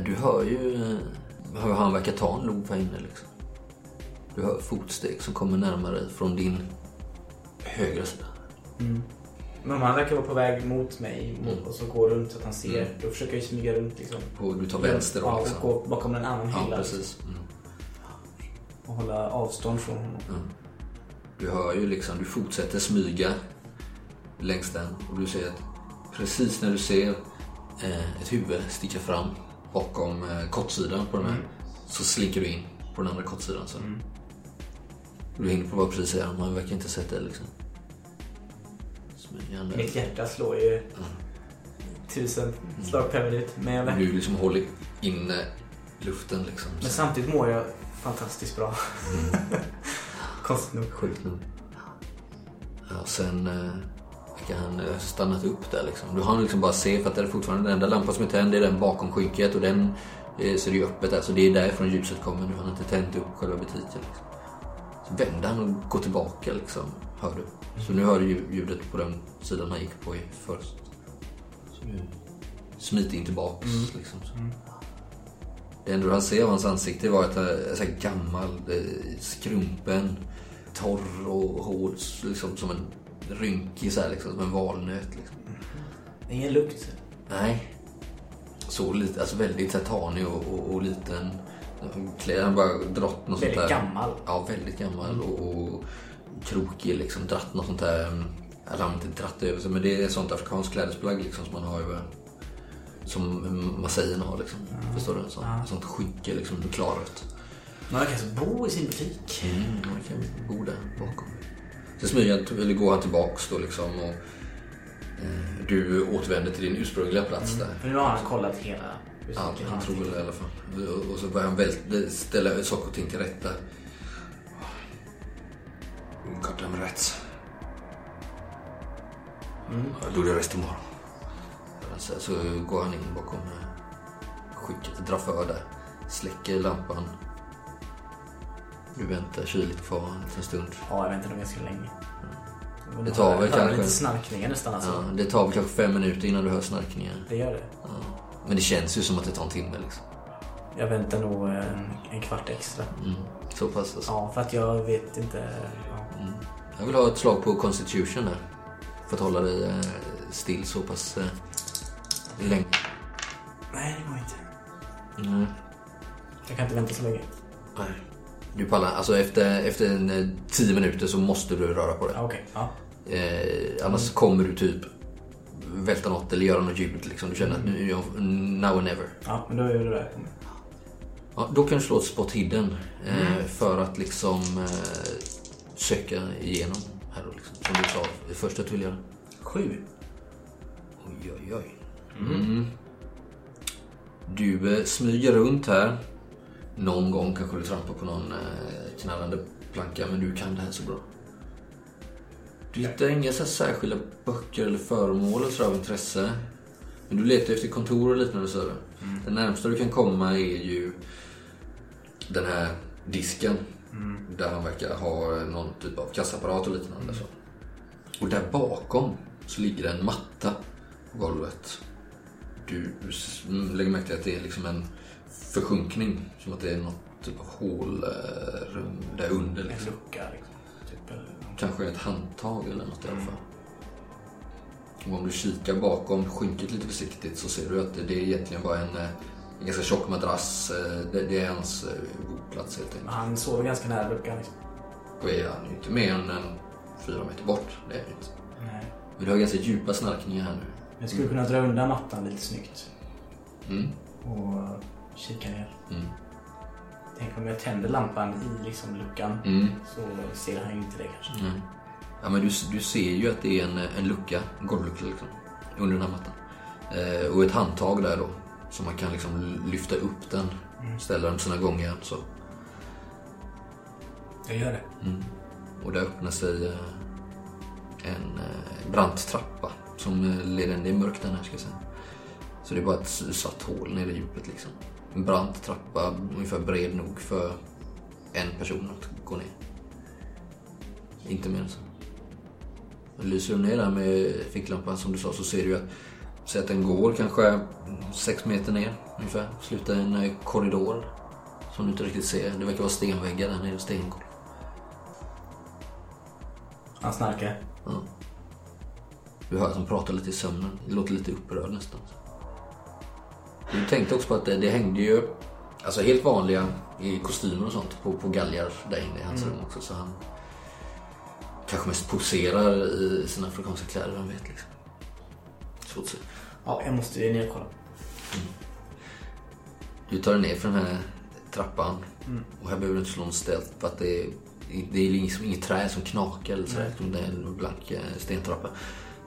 Du hör ju hur han verkar ta en lov här inne liksom. Du hör fotsteg som kommer närmare från din högra sida. Men om han verkar vara på väg mot mig mot, och så går runt så att han ser. Då försöker jag smyga runt liksom. Och du tar vänster då Ja, liksom. och gå bakom en annan Ja, hylla. precis. Mm. Och hålla avstånd från honom. Du hör ju liksom, du fortsätter smyga längs den och du ser att precis när du ser eh, ett huvud sticka fram bakom eh, kortsidan på den här så slinker du in på den andra kortsidan. Så. Du hinner på vad precis säga, man verkar inte sett det liksom. Smygande. Mitt hjärta slår ju tusen slag per minut. Men, jag, Du liksom håller inne luften liksom. men samtidigt mår jag fantastiskt bra. Konstigt nog. Sjukt nog. Ja, sen eh, verkar han eh, stannat upp där liksom. Du har liksom bara se för att det är fortfarande den enda lampan som är tänd. Det är den bakom skynket och den eh, så det ju öppet där. Så det är därifrån ljuset kommer. Nu har han inte tänt upp själva butiken. Liksom. Så vänder han och går tillbaka liksom. Hör du. Så nu hör du ju- ljudet på den sidan han gick på först. Så nu smiter in tillbaks liksom. Så. Det enda du hann se av hans ansikte var att han är så gammal, eh, skrumpen, torr och hård. Liksom som en rynkig så här, liksom, som en valnöt. Liksom. Ingen lukt. Nej. Så lite, alltså väldigt så här, tanig och, och, och liten. Kläder, han bara dratt något Väldigt sånt där. gammal. Ja, väldigt gammal och, och krokig liksom. Dratt något sånt där. mm, Eller han inte dratt över sig men det är ett sånt afrikanskt klädesplagg liksom som man har över. Som massajerna har liksom. Förstår du? Sånt, sånt skynke liksom, klarrött. Man kan alltså bo i sin butik. Mm, man kan bo där bakom. Sen smyger han, eller går han tillbaks då liksom och eh, du återvänder till din ursprungliga plats där. För nu har han kollat hela Ja, han tror väl det i alla fall. Och, så börjar han väl ställa saker och ting till rätta. Got them rätt. Jag gjorde resten imorgon. Så, så går han in bakom skynket, drar för där. Släcker lampan. Du väntar, lite kvar en liten stund. Ja, jag väntade ganska länge. Det tar väl kanske- lite snarkningar nästan alltså. Ja, det tar väl kanske fem minuter innan du hör snarkningar. Det gör det. Ja. Men det känns ju som att det tar en timme liksom. Jag väntar nog en, en kvart extra. Mm. Så pass alltså. Ja, för att jag vet inte. Ja. Jag vill ha ett slag på Constitution där. För att hålla dig eh, still så pass eh, länge. Nej, det går inte. Nej. Jag kan inte vänta så länge. Nej. Du pallar, alltså efter, efter en, eh, tio minuter så måste du röra på dig. Ja, Okej, ja. Eh, annars kommer du typ välta något eller göra något ljud. Liksom. Du känner att nu now or never. Ja, men då är det det. Ja, då kan du slå ett spot hidden eh, för att liksom eh, söka igenom här då, liksom, som du sa det första du vill göra. Sju. Oj, oj, oj. Mm. Du eh, smyger runt här. Någon gång kanske du trampar på någon eh, knallande planka, men du kan det här så bra. Du hittar inga så särskilda böcker eller föremål så av intresse. Men du letar efter kontor och liknande så. här. Det närmsta du kan komma är ju den här disken. Där han verkar ha någon typ av kassaapparat och liknande. Så. Och där bakom så ligger det en matta på golvet. Du lägger märke till att det är liksom en försjunkning. Som att det är något typ av hålrum där under. En Liksom. lucka liksom. Typ, eller- Kanske ett handtag eller något i alla fall. Och om du kikar bakom skynket lite försiktigt så ser du att det är egentligen bara en, eh, en ganska tjock madrass. Eh, Det, det är hans eh, boplats helt Men enkelt. han sover ganska nära luckan liksom. Och är han ju inte mer än en fyra meter bort. Det är inte. Nej. Men du har ganska djupa snarkningar här nu. Jag skulle kunna dra undan mattan lite snyggt. Mm. Och kika ner. Mm. Tänk om jag tänder lampan i liksom luckan. Mm. Så ser han ju inte det kanske. Mm. Ja, men du, du ser ju att det är en, en lucka, en golvlucka liksom, under den här mattan. Eh, och ett handtag där då. Så man kan liksom lyfta upp den, ställa den på sina gångjärn så. Jag gör det. Mm. Och där öppnar sig eh, en eh, brant trappa som eh, leder. Det är mörkt den här ska jag säga. Så det är bara ett svart hål nere i djupet liksom. En brant trappa, ungefär bred nog för en person att gå ner. Inte mer än så. Lyser du ner där med ficklampan som du sa så ser du att, säg att den går kanske sex meter ner ungefär. Slutar i en eh, korridor. Som du inte riktigt ser. Det verkar vara stenväggar där nere, stengolv. Han snarkar. Ja. Du hör att han pratar lite i sömnen. Det låter lite upprörd nästan. Du tänkte också på att det, det hängde ju alltså helt vanliga i kostymer och sånt på, på galgar där inne i hans rum också. Så han kanske mest poserar i sina afrikanska kläder, vem vet liksom. Svårt att säga. Ja, jag måste ju ner och kolla. Du tar dig ner för den här trappan. Och här behöver du inte slå en stealth för att det är, det är liksom inget trä som knakar eller så. Nej. Utan Det är en blank eh, stentrappa.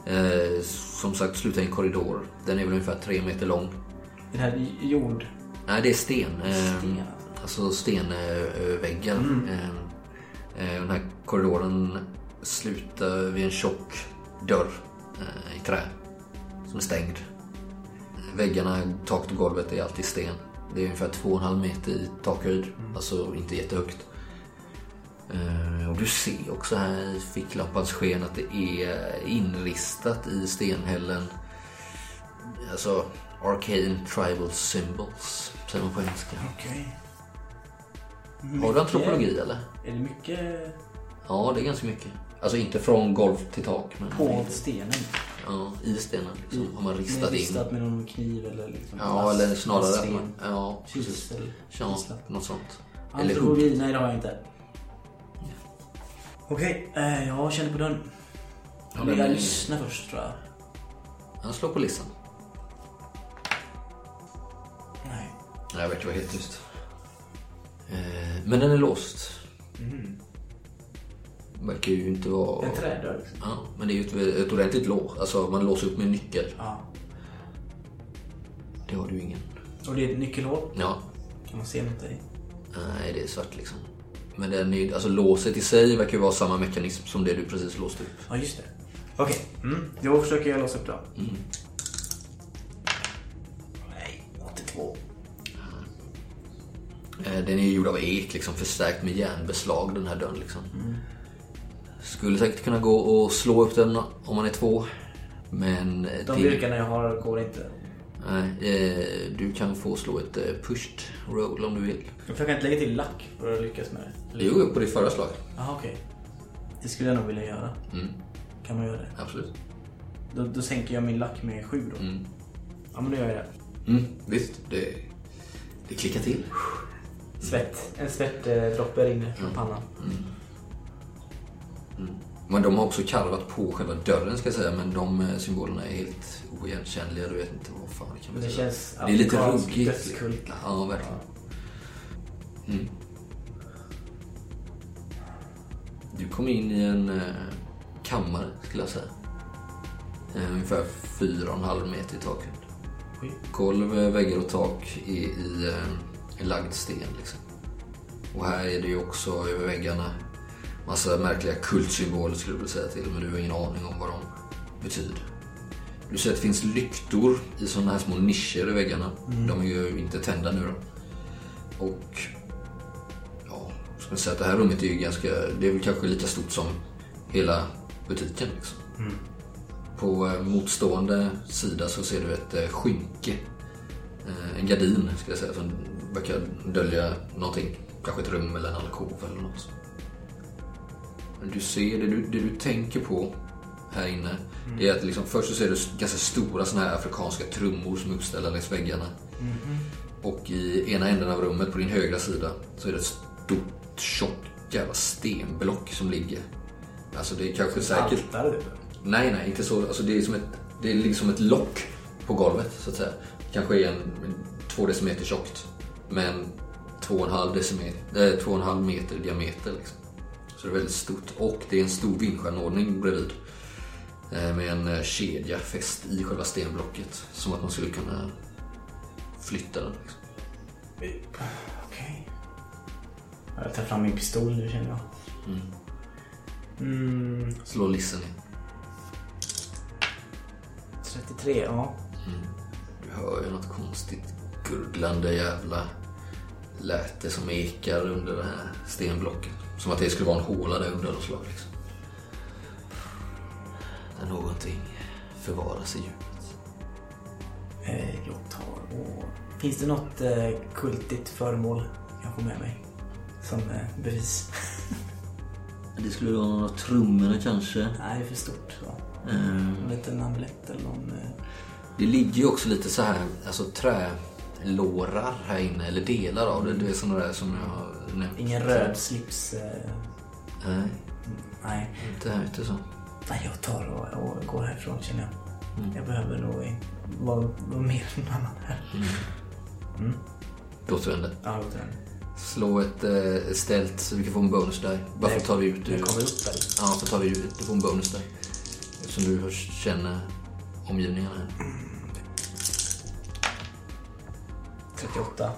Eh, som sagt, slutar i en korridor. Den är väl ungefär tre meter lång. Den här jord... Nej, det är sten. Eh, Sten, Alltså stenväggar. Mm. Eh, eh, den här korridoren slutar vid en tjock dörr i trä. Som är stängd. Väggarna, taket och golvet är alltid sten. Det är ungefär 2,5 meter i takhöjd. Alltså inte jättehögt. Eh, Och du ser också här i ficklampans sken att det är inristat i stenhällen. Alltså arcane tribal symbols, säger man på engelska. Okej. Har du antropologi eller? Är det mycket Ja, det är ganska mycket. Alltså inte från golv till tak. Men på stenen? Ja, i stenen liksom, har man ristat in. ristat med någon kniv eller liksom Ja, plast, eller snarare... att man- Ja, precis. Ja, något sånt. Antropologi, nej det har jag inte. Okej, eh, jag känner på dörren. Ja, den jag lyssnar först tror jag. Han slår på listan. Jag vet, det var helt tyst. Eh, Men den är låst. Verkar ju inte vara... En trädörr liksom. Ja, men det är ju ett, ett ordentligt lås. Alltså man låser upp med nyckel. Ja. Det har du ingen. Och det är ett nyckelhål. Ja. Kan man se något i? Nej, det är svart liksom. Men den är, alltså låset i sig verkar ju vara samma mekanism som det du precis låste upp. Ja, just det. Okej, mm. då försöker jag låsa upp då. Nej, Den är ju gjord av ek, liksom förstärkt med järnbeslag den här dörren liksom. Skulle säkert kunna gå och slå upp den om man är två. Men eh, De yrkena jag har går inte. Nej, eh, du kan få slå ett eh, pushed roll om du vill. Jag kan inte lägga till lack för att lyckas med det. Eller- Jo, på ditt förra slag. Jaha, okej. Det skulle jag nog vilja göra. Mm, Kan man göra det? absolut. Då, då sänker jag min lack med sju då. Mm. Ja, men då gör jag det. Mm, visst, det, det klickar till. Svett. En svettdroppe rinner från pannan. Men de har också karvat på själva dörren ska jag säga. Men de eh, symbolerna är helt oigenkännliga. Du vet inte vad fan det kan Men det betyda. känns Det är lite ruggigt. dödskult. Ja, verkligen. Mm. Du kom in i en eh, kammare, skulle jag säga. Eh, ungefär fyra och en halv meter i takhöjd. Golv, eh, väggar och tak är i eh, en lagd sten. Liksom. Och här är det ju också över väggarna massa märkliga kultsymboler skulle du vilja säga till. Men du har ingen aning om vad de betyder. Du ser att det finns lyktor i sådana här små nischer i väggarna. De är ju inte tända nu då. Och ja, ska man säga att det här rummet är ju ganska, det är väl kanske lika stort som hela butiken liksom. På eh, motstående sida så ser du ett eh, skynke. Eh, en gardin ska jag säga som verkar dölja någonting. Kanske ett rum eller en alkov eller något. Men du ser, det du, det du tänker på här inne. Det är att liksom, först så ser du ganska stora såna här afrikanska trummor som är uppställda längs väggarna. Och i ena änden av rummet på din högra sida så är det ett stort tjockt jävla stenblock som ligger. Alltså det är kanske säkert... Altare typ. Nej, nej, inte så. Alltså det är som ett, det är liksom ett lock på golvet så att säga. Kanske är en, en två decimeter tjockt. Men två och en halv, decimeter, äh, två och en halv meter i diameter liksom. Så det är väldigt stort. Och det är en stor vindstjärnordning bredvid. Eh, Med en eh, kedja fäst i själva stenblocket. Som att man skulle kunna flytta den. Liksom. Okej. Jag tar fram min pistol nu känner jag. Mm, Slå lissen in. 33, ja. Du hör ju något konstigt gurglande jävla läte som ekar under det här stenblocket. Som att det skulle vara en håla där under något slag liksom. Där någonting förvaras i djupet. Eh, jag tar och... Finns det något eh, kultigt föremål jag kan få med mig? Som eh, bevis? Det skulle vara några trummorna kanske. Nej, det är för stort. Så. Mm. En liten amulett eller någon... Eh... Det ligger ju också lite så här, alltså trälårar här inne, eller delar av det. Det är sådana där som jag har nämnt. Ingen röd slips. Eh... Nej, Nej. inte här ute så. Nej, jag tar och, och går härifrån känner jag. Mm. Jag behöver nog vara, vara mer än annan här. Du återvänder. Ja, låter den. Slå ett eh, ställt så du kan få en bonus där. Bara för att ta dig ut ur... kommer upp där. Ja, så tar vi ut. Du får en bonus där. Eftersom du känner omgivningen här. 38.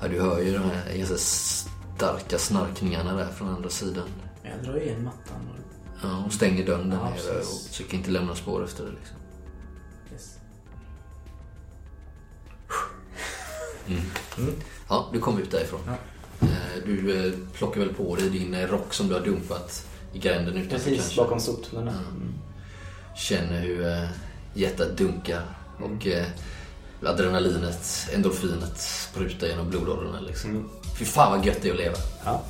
Ja, du hör ju de här ganska starka snarkningarna där från andra sidan. Men jag drar igen mattan. Och... Ja, och stänger dörren där Ja, nere och försöker inte lämna spår efter det liksom. Yes. Ja, du kom ut därifrån. Ja. Eh, Du eh, plockar väl på dig din eh, rock som du har dumpat i gränden utanför Precis, kanske. bakom soptunnorna. Känner hur hjärtat dunkar och eh, adrenalinet, endorfinet sprutar genom blodådrorna liksom. Fy fan vad gött det är att leva. Ja.